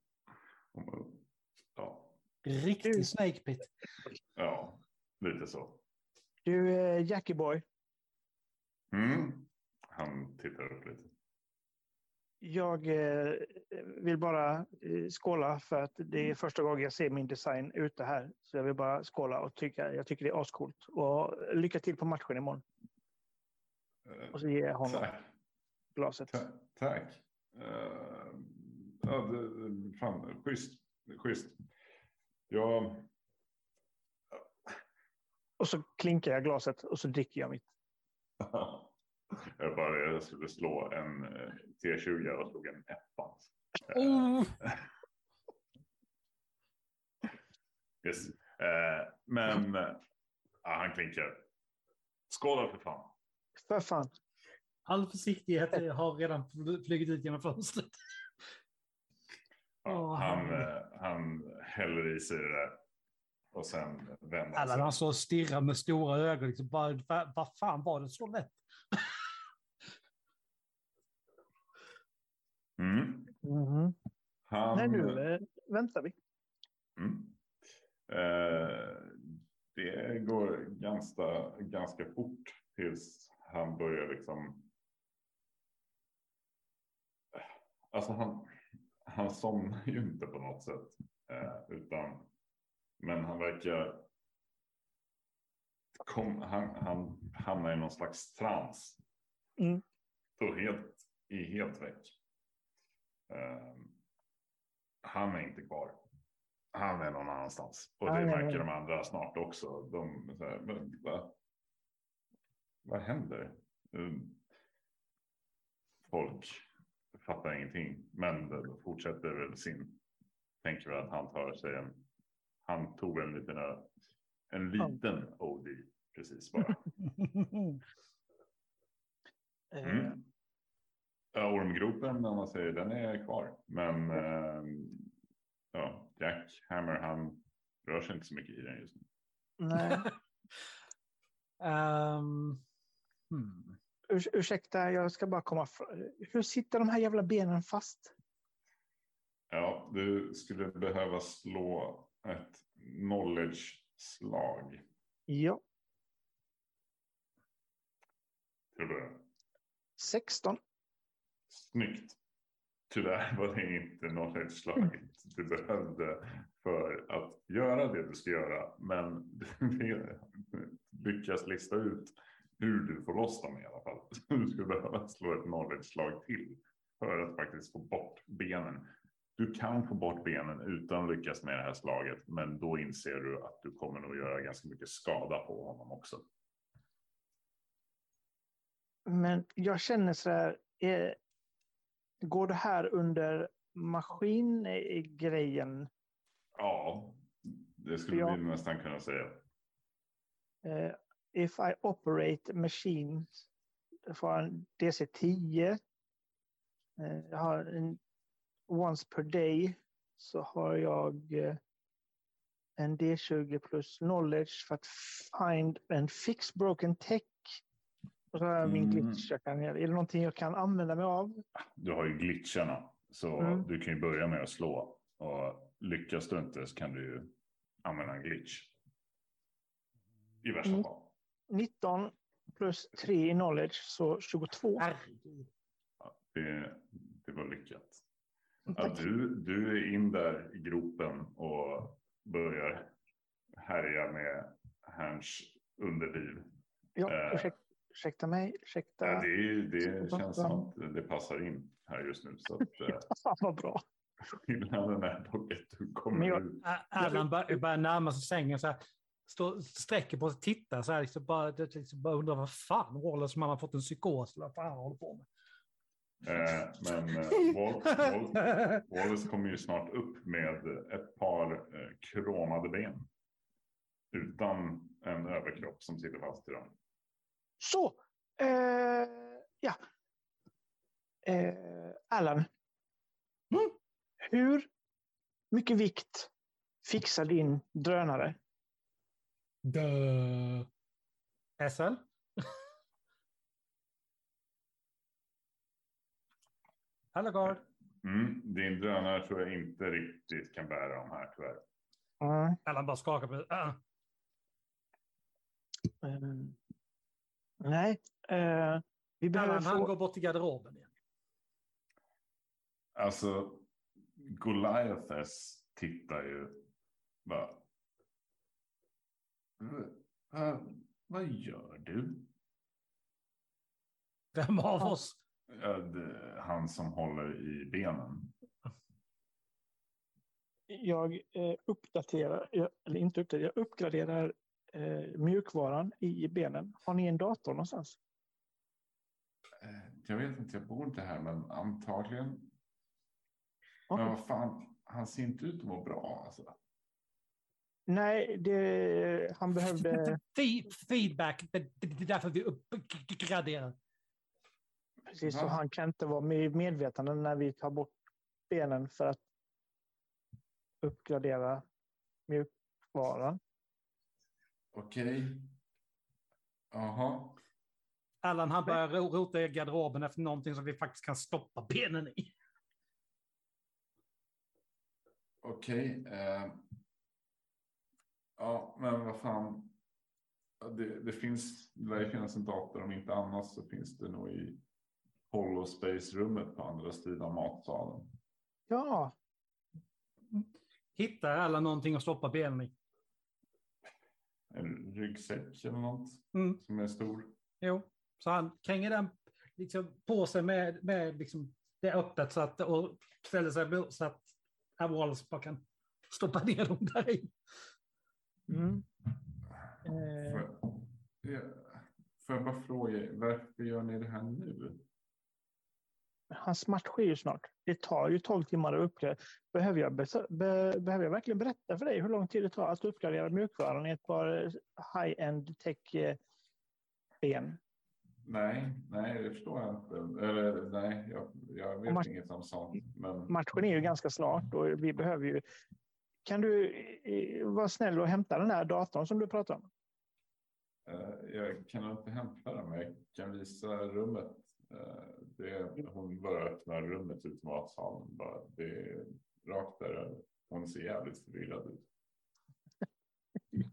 Ja, Riktig Snake Pit. ja, lite så. Du, eh, Jackie Boy. Mm. Han tittar upp lite. Jag eh, vill bara eh, skåla för att det är första gången jag ser min design ute här. Så jag vill bara skåla och tycka, jag tycker det är ascoolt. Och lycka till på matchen imorgon. Och så ger jag honom Tack. glaset. Ta- tack. Eh, ja, det, fan, schysst. schysst. Jag, Och så klinkar jag glaset och så dricker jag mitt. jag bara jag skulle slå en eh, T20 och slog en etta. Oh, Yes. Eh, men ja, han klinkar. Skål för fan. För fan. all försiktighet har redan flugit ut genom fönstret. Ja, han, eh, han häller i sig det där. Och sen vänder han Alla sig. han så stirrar med stora ögon. Liksom bara, vad, vad fan var det så lätt? Mm. Mhm. Han, Nej, nu eh, väntar vi. Mm. Eh, det går ganska, ganska fort tills han börjar liksom. Alltså han, han somnar ju inte på något sätt. Eh, utan, men han verkar. Kom, han, han hamnar i någon slags trans. Mm. Och helt, är helt väck. Eh, han är inte kvar. Han är någon annanstans. Och det märker de andra snart också. De, så här, men, va? Vad händer? Um, Folk fattar ingenting. Men fortsätter väl sin. Tänker väl att han tar sig en. Han tog en liten, ö- en liten OD. precis bara. Eh, Mm. Ja, ormgropen, om man säger, den är kvar. Men eh, ja, Jack Hammer, han rör sig inte så mycket i den just nu. nej. Ehm, hmm. Urs ursäkta, jag ska bara komma Hur sitter de här jävla benen fast? Ja, du skulle behöva slå ett knowledge-slag. Ja, att börja. 16. Snyggt. Tyvärr var det inte knowledge-slaget du behövde för att göra det du ska göra. Men du lyckas lista ut hur du får loss dem i alla fall. Du skulle behöva slå ett knowledge-slag till för att faktiskt få bort benen. Du kan få bort benen utan att lyckas med det här slaget, men då inser du att du kommer nog göra ganska mycket skada på honom också. Men jag känner så här. Eh, går det här under maskingrejen? Ja, det skulle Ja. vi nästan kunna säga. Eh, if I operate machines. Jag får en DC 10. Eh, jag har en once per day. Så har jag eh, en D20 plus knowledge för att find and fix broken tech. Och så har jag min Mm. glitch jag kan. Är det någonting jag kan använda mig av? Du har ju glitcharna, så Mm. du kan ju börja med att slå. Och lyckas du inte så kan du ju använda en glitch. I värsta Mm. fall. 19 plus 3 i knowledge, så 22. Herregud. Ja, det, det var lyckat. Ja, du, du är in där i gropen och börjar härja med hans underliv. Ja, eh. ursäkta, ursäkta mig. Ursäkta. Ja, det, det känns som att det passar in här just nu. Så att, eh, Fan vad bra. skillnaden är dock att du kommer jag- ut. Allan bör- börjar närma sig sängen så här. Står, sträcker på sig och tittar så här. Liksom bara, liksom bara undrar vad fan Wallace har fått en psykos. eller Vad fan håller på med. Eh, men eh, Wal- Wal- Wallace kommer ju snart upp med ett par eh, kromade ben. Utan en överkropp som sitter fast i dem. Så. Eh, ja. Eh, Allan. Mm. Hur mycket vikt fixar din drönare? Duh. SL? Hallogard. Mm, din drönare tror jag inte riktigt kan bära de här tyvärr. Mm. Allan bara skakar på. Ah. Eh, nej. Eh, vi behöver Allan han få... går bort till garderoben igen. Alltså, Goliathes tittar ju bara. "V- va- vad gör du? Vem av oss? Han som håller i benen. Jag eh, uppdaterar, jag- eller inte uppdaterar, jag uppgraderar eh, mjukvaran i benen. Har ni en dator någonstans? Eh, Jag vet inte, jag bor inte här, men antagligen. Okej. Men vad fan, han ser inte ut att må bra alltså. Nej, det, han behövde... Fe- Feedback, det är därför vi uppgraderar. Precis, Va? så han kan inte vara med medvetande när vi tar bort benen för att uppgradera mjukvaran. Okej. Jaha. Allan han börjar ro- rota i garderoben efter någonting som vi faktiskt kan stoppa benen i. Okej. eh. Ja, men vad fan. Ja, Det, det finns, det lär ju finnas en dator. Om inte annat så finns det nog i Holospace-rummet på andra sidan matsalen. Ja, Hittar Allan någonting att stoppa benen i? En ryggsäck eller något Mm. som är stor. Jo, så han kränger den liksom på sig med, med liksom det öppet så att, och ställer sig så att Wallace bara kan stoppa ner dem där i. mm. Får Eh, jag, ja, får jag bara fråga, er, varför gör ni det här nu? Hans match sker ju snart. Det tar ju 12 timmar att uppgradera. Behöver jag, be, be, behöver jag verkligen berätta för dig hur lång tid det tar att uppgradera mjukvaran i ett par high-end tech-ben? Nej, nej, det förstår jag inte. Eller nej, jag, jag vet match, inget om sånt. Men... Matchen är ju ganska snart och vi behöver ju... Kan du vara snäll och hämta den här datorn som du pratar om? Jag kan inte hämta den, men jag kan visa rummet. Uh, det, hon bara öppnar rummet ut matsalen. Bara, det är rakt där. Hon ser jävligt förvirrad ut.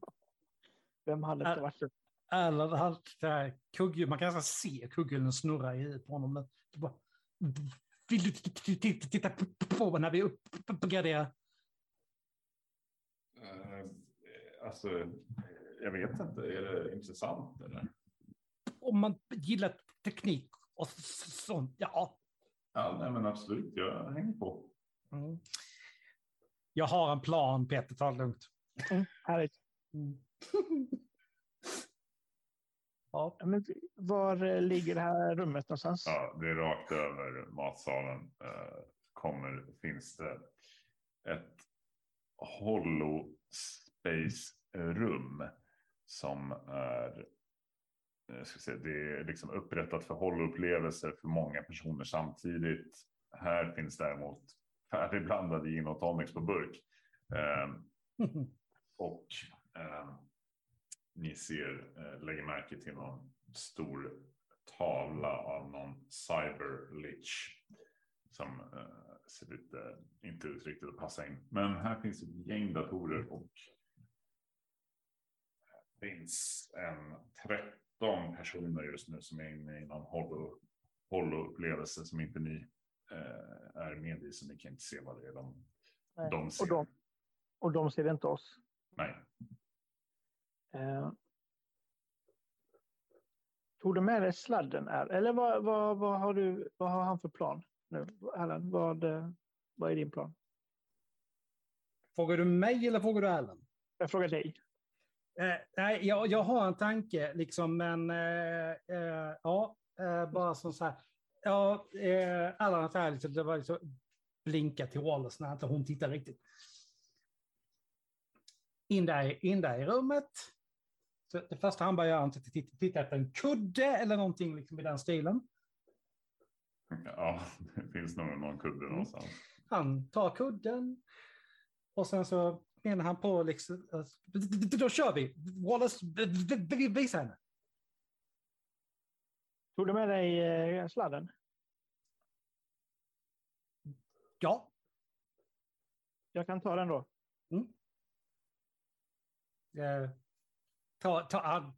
Vem hade inte varit det? Eller han, kugghjul, man kan nästan se kugghjulen snurra i huvudet på honom. Bara, vill du titta på när vi uppgraderar? Uh, alltså, jag vet inte. Är det intressant eller? Om man gillar teknik och sånt, ja. Ja, nej, men absolut. Jag hänger på. Mm. Jag har en plan, Peter. Ta det lugnt. Mm, härligt. Mm. Ja. Men var ligger det här rummet någonstans? Ja, det är rakt över matsalen. Eh, kommer, finns det ett holospace-rum som är ska säga, det är liksom upprättat för hållupplevelser för många personer samtidigt. Här finns däremot färdigblandade gin och tonics på burk. Eh, och eh, ni ser, eh, lägger märke till någon stor tavla av någon cyberlich som eh, ser lite, inte ut riktigt att passa in. Men här finns ett gäng datorer och finns en 13 personer just nu som är inne i någon hollow, hollow upplevelse som inte ni eh, är med i, så ni kan inte se vad det är de, de ser. Och de, och de ser inte oss? Nej. Eh, tog du med dig sladden? Är, eller vad, vad, vad, har du, vad har han för plan nu? Allan, vad, eh, vad är din plan? Frågar du mig eller frågar du Allan? Jag frågar dig. Eh, nej, jag, jag har en tanke, liksom, men eh, eh, ja, eh, bara som så här. Ja, eh, Allan är liksom, det var liksom blinka till Wallace när inte hon tittar riktigt. In där, in där i rummet, så det första han börjar göra är att titta efter en kudde eller någonting liksom i den stilen. Ja, det finns nog någon kudde någonstans. Han tar kudden och sen så menar han på liksom, då kör vi. Wallace, visa henne. Tog du med dig eh, sladden? Ja. Jag kan ta den då. Mm. Eh, ta, ta, han,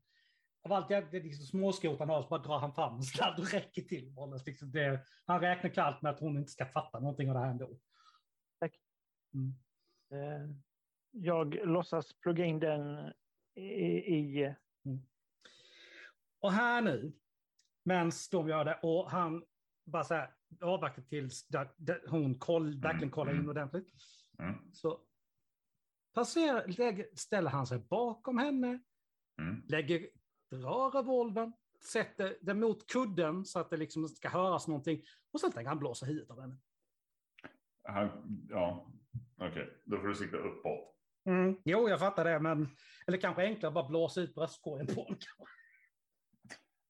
av allt det, det liksom småskot han har så bara drar han fram en sladd och räcker till. Liksom det, han räknar klart med att hon inte ska fatta någonting av det här ändå. Tack. Mm. Eh, jag låtsas plugga in den i... i... Mm. Och här nu, medan de gör det, och han bara så här avvaktar tills hon koll, verkligen kollar in ordentligt. Mm. Så passerar, ställer han sig bakom henne, Mm. Lägger, drar revolvern, sätter den mot kudden så att det liksom ska höras någonting. Och sen tänker han blåsa huvudet av henne. Han, ja, okej. Okay. Då får du sikta uppåt. Mm. Jo, jag fattar det, men... Eller kanske enklare bara blåsa ut bröstkorgen på honom.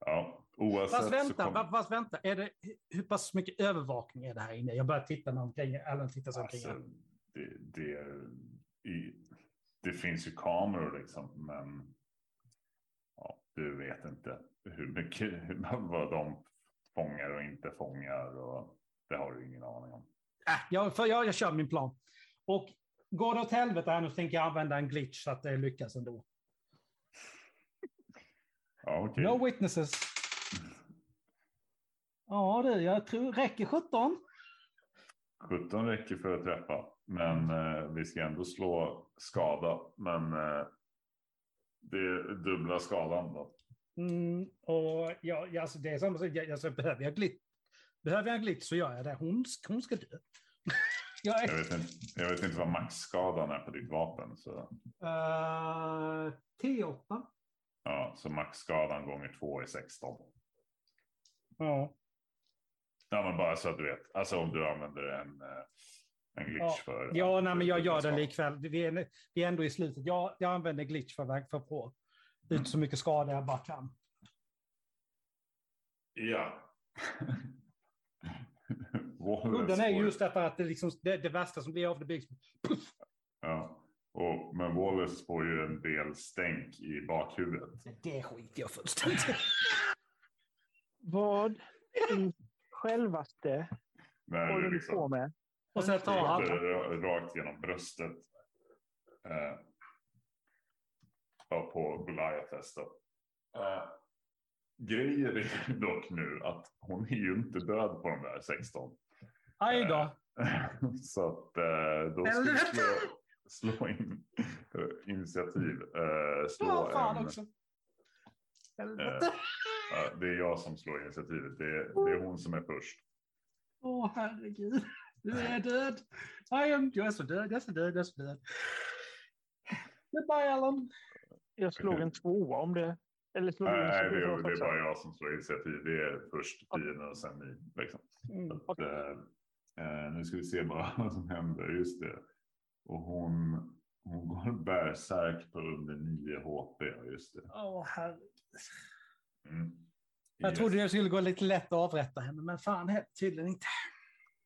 Ja, oavsett. Fast vänta, kom... fast vänta. Är det, hur pass mycket övervakning är det här inne? Jag börjar titta när omkring, Alan tittar sig omkring. Alltså, det, det, i, det finns ju kameror liksom, men du vet inte hur mycket, vad de fångar och inte fångar. Och det har du ingen aning om. Äh, jag, för jag, jag kör min plan. Och går det åt helvete här nu så tänker jag använda en glitch så att det lyckas ändå. Ja, okay. No witnesses. Ja du, jag tror, räcker 17? 17 räcker för att träffa, men eh, vi ska ändå slå skada. Men eh, det är dubbla skadan då. Mm, och ja, alltså det är samma sak, alltså, behöver jag glitch, behöver jag glitch så gör jag det. Hon, hon ska dö. Jag, är... jag, vet inte, jag vet inte vad maxskadan är på ditt vapen. Så. Uh, T8. Ja, så maxskadan gånger två är 16. Ja. Ja, men bara så att du vet. Alltså om du använder en, eh, en glitch Ja, för... ja att nej, men jag gör det likväl. Vi är, vi är ändå i slutet. Jag, jag använder glitch för att få på ut så mycket skada jag bara kan. Ja. Udden är just därför att det, liksom, det, det värsta som blir av det byggs. Ja. Och, men Wallace får ju en del stänk i bakhuvudet. Det skiter jag fullständigt Vad i självaste När håller det du liksom på med? Och sen tar han. rakt genom bröstet. Eh, på Goliath då. Eh, grejen är dock nu att hon är ju inte död på de där 16. Aj då. Så att eh, då ska vi slå, slå in eh, initiativ. Eh, slå Ja, fan en, också. eh, det är jag som slår initiativet. Det är, det är hon som är först. Åh herregud. Du är död. I am, jag är så död, jag är så död, jag är så död. Goodbye Alan. Jag slog en tvåa om det. Eller slog Nej, en det, det är bara jag som slår initiativ. Det är först fienden och sen ni. Liksom. Mm. Att, eh, nu ska vi se bara vad som händer. Just det. Och hon, hon går bärsärk på under 9 HP. Just det. Åh herregud. Mm. Jag Yes. trodde det skulle gå lite lätt att avrätta henne, men fan tydligen inte.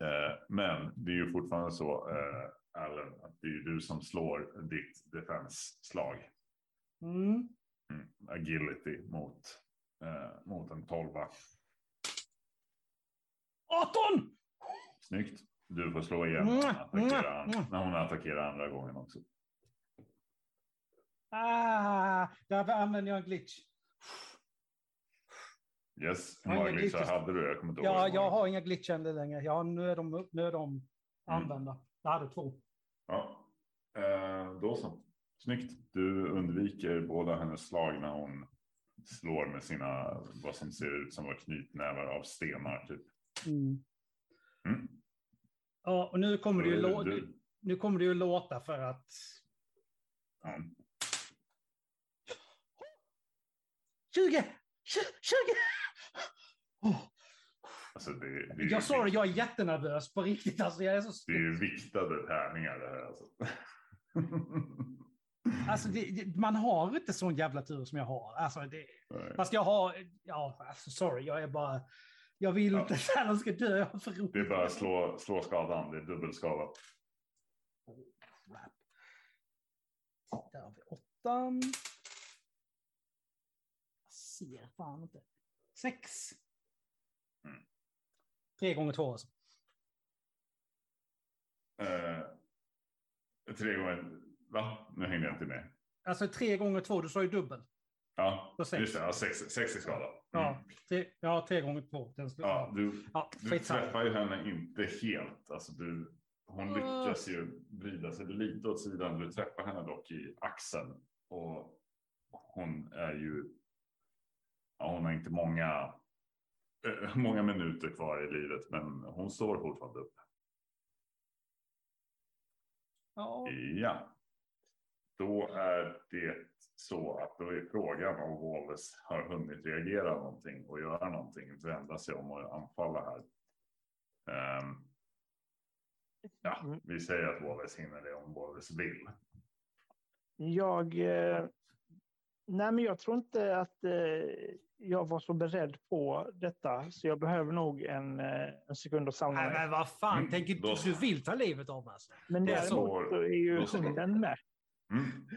Eh, men det är ju fortfarande så, eh, Allen, att det är du som slår ditt defense-slag. Mm. Mm. Agility mot, eh, mot en 12. 18! Snyggt. Du får slå igen Mm, attackera, mm, mm. när hon attackerar andra gången också. Ah, där använder jag en glitch. Yes, hur många glitchar hade du? Jag kommer inte ihåg. Ja, jag har inga glitchande längre. Jag har nödom, nödom använda. Jag hade två. Ja. Eh, då så. Snyggt. Du undviker båda hennes slag när hon slår med sina, vad som ser ut som var knytnävar av stenar. Typ. Mm. Mm. Ja, och nu kommer, det ju lå- nu kommer det ju låta för att... Ja. 20! 20! 20! Oh. Alltså det, det, Jag sa det, jag är jättenervös på riktigt. Alltså, jag är så det är ju viktade tärningar det här. Alltså. Alltså, det, man har inte sån jävla tur som jag har. Alltså, det, fast jag har... Ja, alltså, sorry, jag är bara... Jag vill Ja. inte att Alan ska dö. Jag har för roligt. Det är bara slå, slå skadan, det är dubbelskada. Oh, crap. Där har vi åttan. Jag ser fan inte. Sex. Mm. Tre gånger två alltså. Eh, tre gånger, va? Nu hängde jag inte med. Alltså tre gånger två, du sa ju dubbel. Ja, Så sex. just det, ja, sex, sex i skada. Mm. Ja, tre, ja, tre gånger två. Den ska, Ja, du, ja, Du träffar ju henne inte helt. Alltså du, hon Ah. lyckas ju vrida sig lite åt sidan. Du träffar henne dock i axeln. Och hon är ju... Ja, hon har inte många, eh, många minuter kvar i livet. Men hon står fortfarande upp. Ja, Ja. Då är det så att då är frågan om Wallace har hunnit reagera någonting och göra någonting. Vända sig om och anfalla här. Ehm, Ja, Mm. vi säger att Wallace hinner det om Wallace vill. Jag... Eh, nej, men jag tror inte att eh, jag var så beredd på detta. Så jag behöver nog en, eh, en sekund att samla Nej, mig. men vad fan, Mm, tänker du, vill ta livet av mig? Alltså. Men däremot så är ju hunden med. Mm.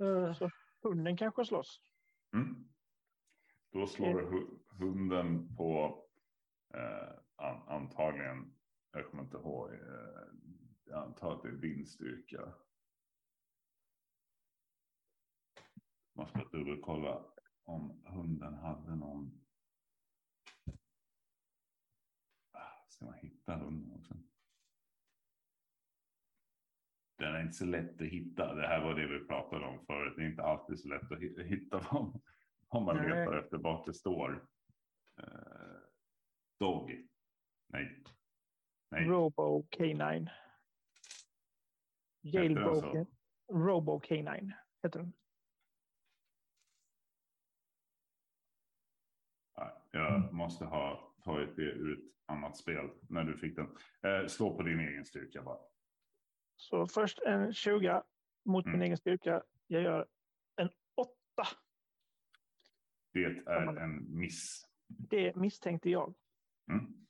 Uh, Hunden kanske slåss. Mm. Då slår hu- hunden på eh, an, antagligen, jag kommer inte ihåg, eh, jag antar att det är din styrka. Måste dubbelkolla om hunden hade någon. Ah, Ska man hitta hunden också? Den är inte så lätt att hitta. Det här var det vi pratade om förut. Det är inte alltid så lätt att hi- hitta vad, vad man Nej. letar efter. Vart det står. Eh, dog. Nej. Nej. Robo K9. Heter den så? Jailbroken. Robo K9 heter den. Ja, Jag måste ha tagit det ur ett annat spel när du fick den. Eh, slå på din egen styrka bara. Så först en 20 mot min Mm. egen styrka. Jag gör en 8. Det är en miss. Det misstänkte jag. Mm.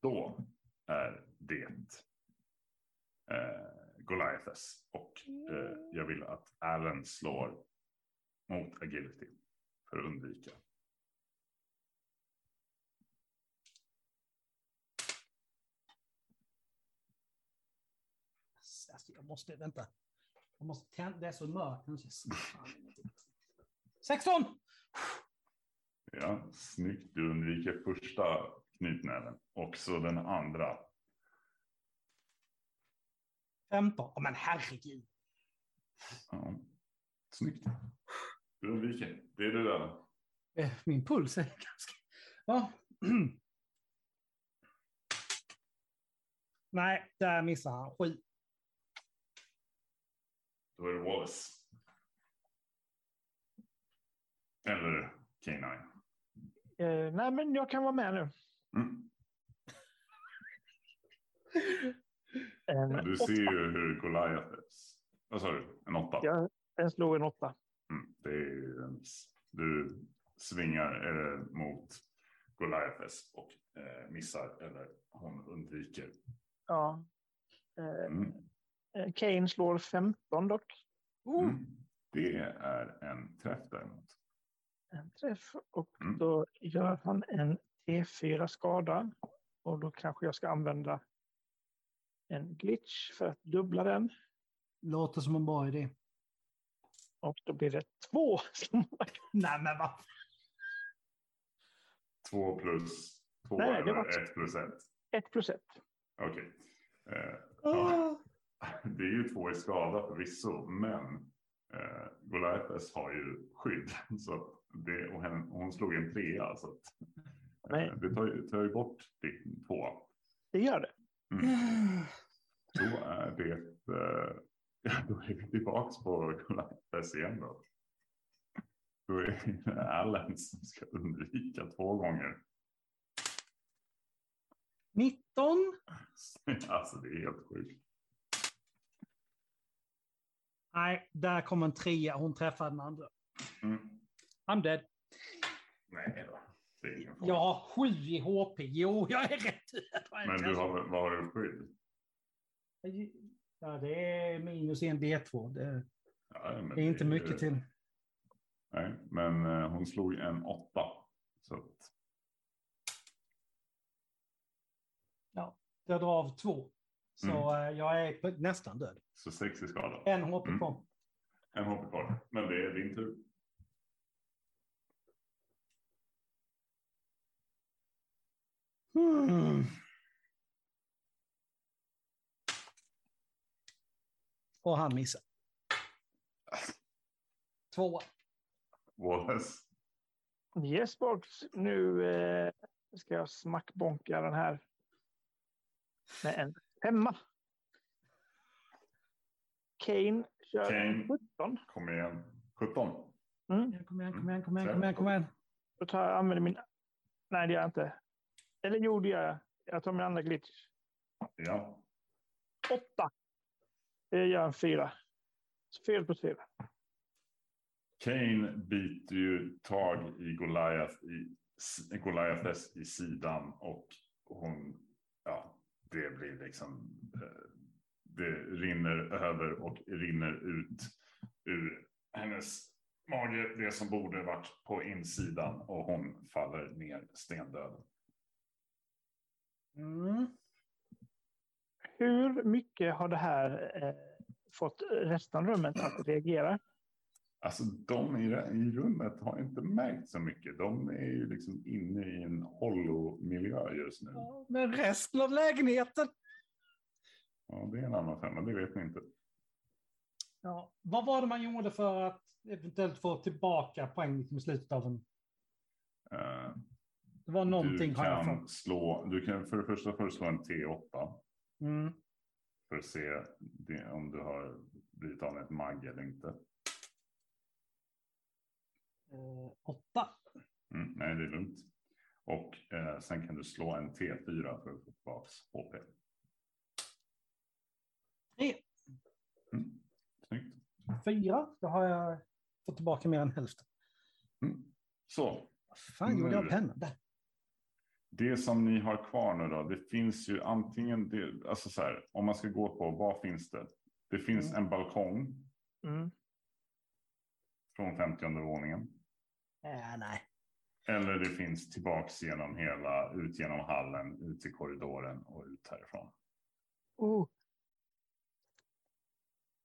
Då är det eh, Goliaths. Och eh, jag vill att Allen slår mot agility för att undvika. Alltså, jag måste, vänta. Jag måste tända, det är så mörkt. Jag måste- fan, ingenting. 16! Ja, snyggt. Du undviker första knytnäven. Också den andra. 15. Åh, men herregud. Ja. Snyggt. Du undviker. Det är det där. Eh, Min puls är ganska... Ja. Nej, där missar han. Sju. Då är det Wallace. Eller K9. Eh, nej, men jag kan vara med nu. Mm. Ja, du ser ju hur Goliath är. Vad sa du? En åtta? Jag, den slog en åtta. Mm, det är en miss. Du svingar eh, mot Goliaths och eh, missar eller hon undviker. Ja. Eh, Mm. Eh, Kane slår 15 dock. Oh. Mm. Det är en träff däremot. En träff och Mm. då gör han en T4 skada. Och då kanske jag ska använda en glitch för att dubbla den. Låter som en bra idé. Och då blir det två. Nej, men vad? Två plus två Nej, det eller var- ett plus ett. Ett plus ett. Okej. Eh, ja. Det är ju två i skada förvisso, men eh, Goliaths har ju skydd. Så det, och hon, hon slog en trea. Så att, eh, det tar, ju- tar ju bort din två. Det gör det. Då är det, eh, då är vi tillbaks på Goliaths igen då. Då är det Allen som ska undvika två gånger. 19? Alltså det är helt sjukt. Nej, där kom en trea. Hon träffade den andra. Mm. I'm dead. Nej då, det är. Jag har sju i HP. Jo, jag är rätt död. Men du har, vad har du skydd? Ja, det är minus en D2. Det Ja, men är inte det mycket till. Nej, men eh, hon slog en åtta. Så att, Jag drar av två. Så Mm. eh, jag är nästan död. så sex i skada. En HP Mm. kvar. En HP kvar. Men det är din tur. Hmm. Och han missar. Tvåa. Wallace. Yes box. Nu eh, ska jag smackbonka den här. Med en femma. Kane kör Kane. 17. Kom igen. 17. Mm. Kom igen, kom igen, kom igen, kom igen, kom igen. Då tar jag, använder min... Nej, det gör jag inte. Eller jo, det gör jag. Jag tar min andra glitch. Ja. Åtta. Det gör en fyra. Fyra plus fyra. Kane biter ju tag i Goliath i, Goliaths i sidan och hon, ja, det blir liksom, eh, det rinner över och rinner ut ur hennes mage, det som borde varit på insidan och hon faller ner stendöd. Mm. Hur mycket har det här eh, fått resten av rummet att reagera? Alltså de i, i rummet har inte märkt så mycket. De är ju liksom inne i en hollow-miljö just nu. Ja, Men resten av lägenheten. Ja, det är en annan femma, det vet ni inte. Ja. Vad var det man gjorde för att eventuellt få tillbaka poäng liksom i slutet av en... Eh, Det var någonting du kan slå, du kan för det första föreslå en T8 Mm. för att se om du har blivit av med ett mag eller inte. Eh, åtta. Mm, nej, det är lugnt. Och eh, sen kan du slå en T4 för att få tillbaka HP. Tre. Mm. Snyggt. Fyra, då har jag fått tillbaka mer än hälften. Mm. Så, Fan, gjorde jag Nu. pennan där? det som ni har kvar nu då, det finns ju antingen, det, alltså så här, om man ska gå på, vad finns det? Det finns Mm. en balkong Mm. från 50 våningen. Äh, nej. Eller det finns tillbaks genom hela, ut genom hallen, ut i korridoren och ut härifrån. Oh.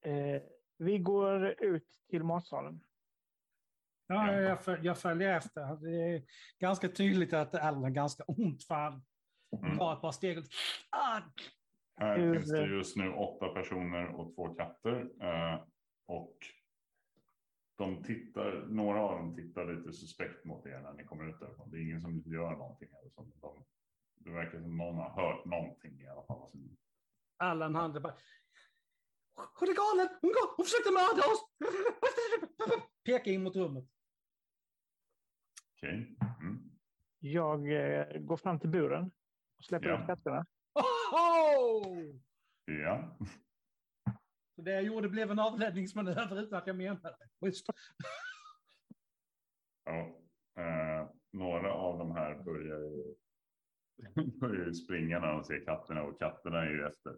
Eh, vi går ut till matsalen. Ja, Ja. jag, föl- jag följer efter. Det är ganska tydligt att Allen har ganska ont för han Mm. tar ett par steg och... Ah! Här Hur- finns det just nu åtta personer och två katter. Eh, och de tittar, några av dem tittar lite suspekt mot er när ni kommer ut därifrån. Det är ingen som gör någonting. Eller så. De, det verkar som någon har hört någonting i alla fall. Han är bara... Hon är galen! Hon, går, hon försökte mörda oss! Pekar in mot rummet. Okej. Mm. Jag eh, går fram till buren och släpper Ja. ut katterna. Oho! Ja. Så det jag gjorde blev en avledningsmanöver utan att jag menade det. Ja. Eh, några av de här börjar ju, börjar ju springa när de ser katterna och katterna är ju efter.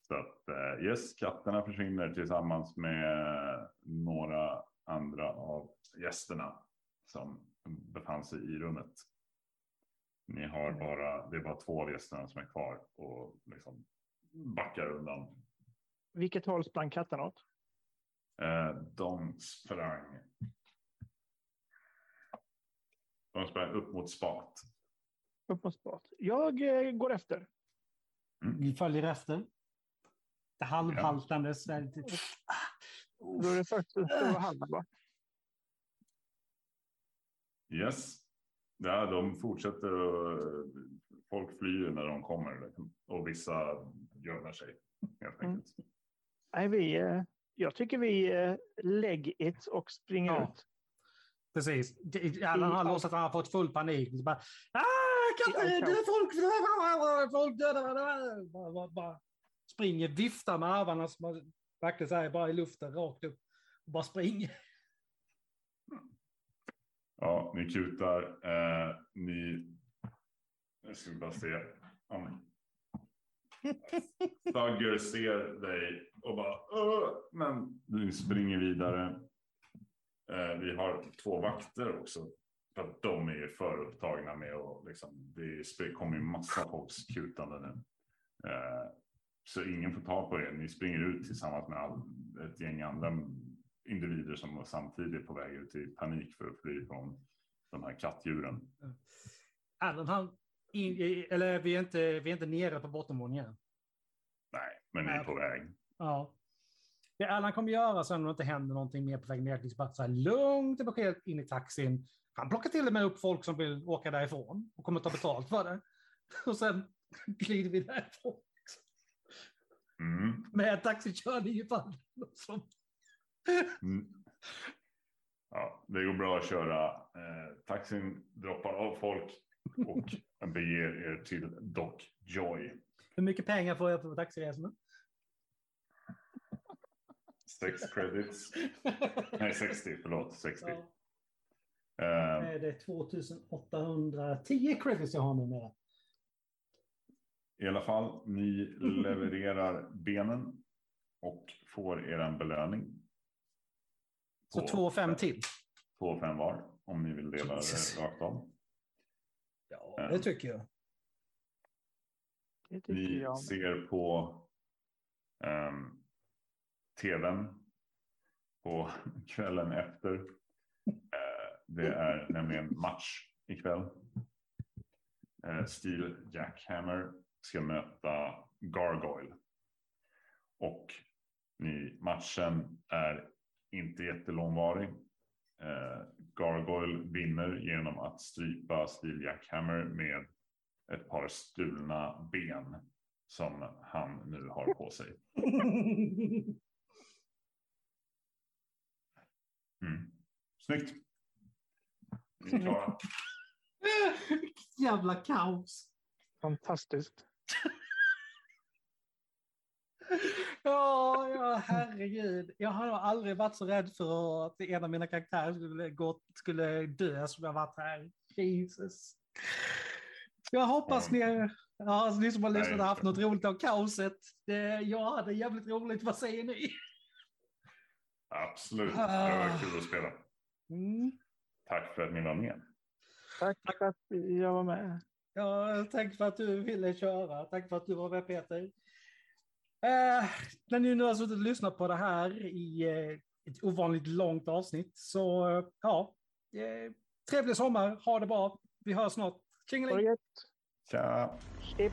Så att eh, yes, katterna försvinner tillsammans med några andra av gästerna som befann sig i rummet. Ni har bara, det är bara två av gästerna som är kvar och liksom backar undan. Vilket håll sprang katterna åt? Eh, de sprang. De sprang upp mot spat. Upp mot spat. Jag eh, går efter. Vi följer efter. Det halvhaltandes. väldigt- Då är det först den stora hallen. Va? Yes. Ja, de fortsätter och folk flyr när de kommer liksom. och vissa gömmer sig helt Mm. Nej, vi, eh, jag tycker vi eh, lägg it och springer Ja. ut. Precis. Allan har låtsat att han har fått full panik. Så bara, ah, all det är folk, folk döda. Bara, bara, bara springer, viftar med armarna som man verkligen säger bara i luften rakt upp. Och bara springer. Ja, ni kutar. Eh, ni... Nu ska vi bara se. Om... Thugger ser dig och bara... "Åh!" Men du springer vidare. Eh, vi har typ två vakter också. För att de är ju för upptagna med att liksom... Det kommer ju massa folks kutande nu. Eh, så ingen får ta på er. Ni springer ut tillsammans med all, ett gäng andra individer som var samtidigt på väg ut i panik för att fly från de här kattdjuren. Även han, in, eller vi är, inte, vi är inte nere på bottenvåningen. Nej, men ni är på väg. Ja. Det Allan kommer göra sen om det inte händer någonting mer på väg ner, bara så här lugnt och beskedet in i taxin. Han plockar till och med upp folk som vill åka därifrån och kommer ta betalt för det. Och sen glider vi därifrån Mm. med taxikörning i fall. Som, Mm. Ja, det går bra att köra. Eh, taxin droppar av folk och beger er till Doc Joy. hur mycket pengar får jag på taxiresorna? Sex credits. Nej, 60. Förlåt, 60. Ja, Eh, är det 2810 credits jag har numera. I alla fall, ni levererar benen och får er en belöning. Så två och fem till. Två och fem var, om ni vill dela det rakt av. Ja, det tycker jag. Det tycker Ni jag. ser på um, tvn på kvällen efter. Eh, det är nämligen match ikväll. Uh, Steel Jackhammer ska möta Gargoyle. Och ni, matchen är inte jättelångvarig. Eh, Gargoyle vinner genom att strypa Steel Jackhammer med ett par stulna ben som han nu har på sig. Mm. Snyggt. Är klara. Jävla kaos. Fantastiskt. Ja, ja, herregud. Jag har aldrig varit så rädd för att en av mina karaktärer skulle, gå, skulle dö som jag varit här. Jesus. Jag hoppas ni, ja, alltså, ni som har lyssnat har haft något roligt av kaoset. Det, jag hade jävligt roligt. Vad säger ni? Absolut, det var kul att spela. Mm. Tack för att ni var med. Tack för att jag var med. Ja, tack för att du ville köra. Tack för att du var med Peter. Eh, när ni nu har suttit och lyssnat på det här i eh, ett ovanligt långt avsnitt så eh, ja, eh, trevlig sommar, ha det bra. Vi hörs snart. Tjingeling! Tja! Chip.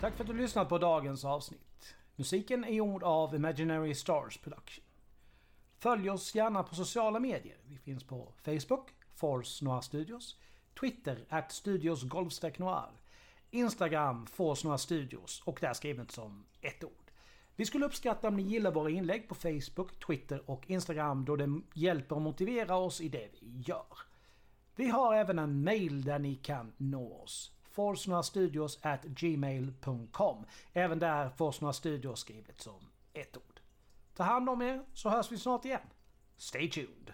Tack för att du lyssnat på dagens avsnitt. Musiken är gjord av Imaginary Stars Production. Följ oss gärna på sociala medier. Vi finns på Facebook, Force Noir Studios, Twitter, at Studios Noir, Instagram, Force Noir Studios och där skrivet som ett ord. Vi skulle uppskatta om ni gillar våra inlägg på Facebook, Twitter och Instagram då det hjälper att motivera oss i det vi gör. Vi har även en mail där ni kan nå oss. Forsnoastudios at gmail.com. Även där Forsnora Studios skrivet som ett ord. Ta hand om er så hörs vi snart igen. Stay tuned!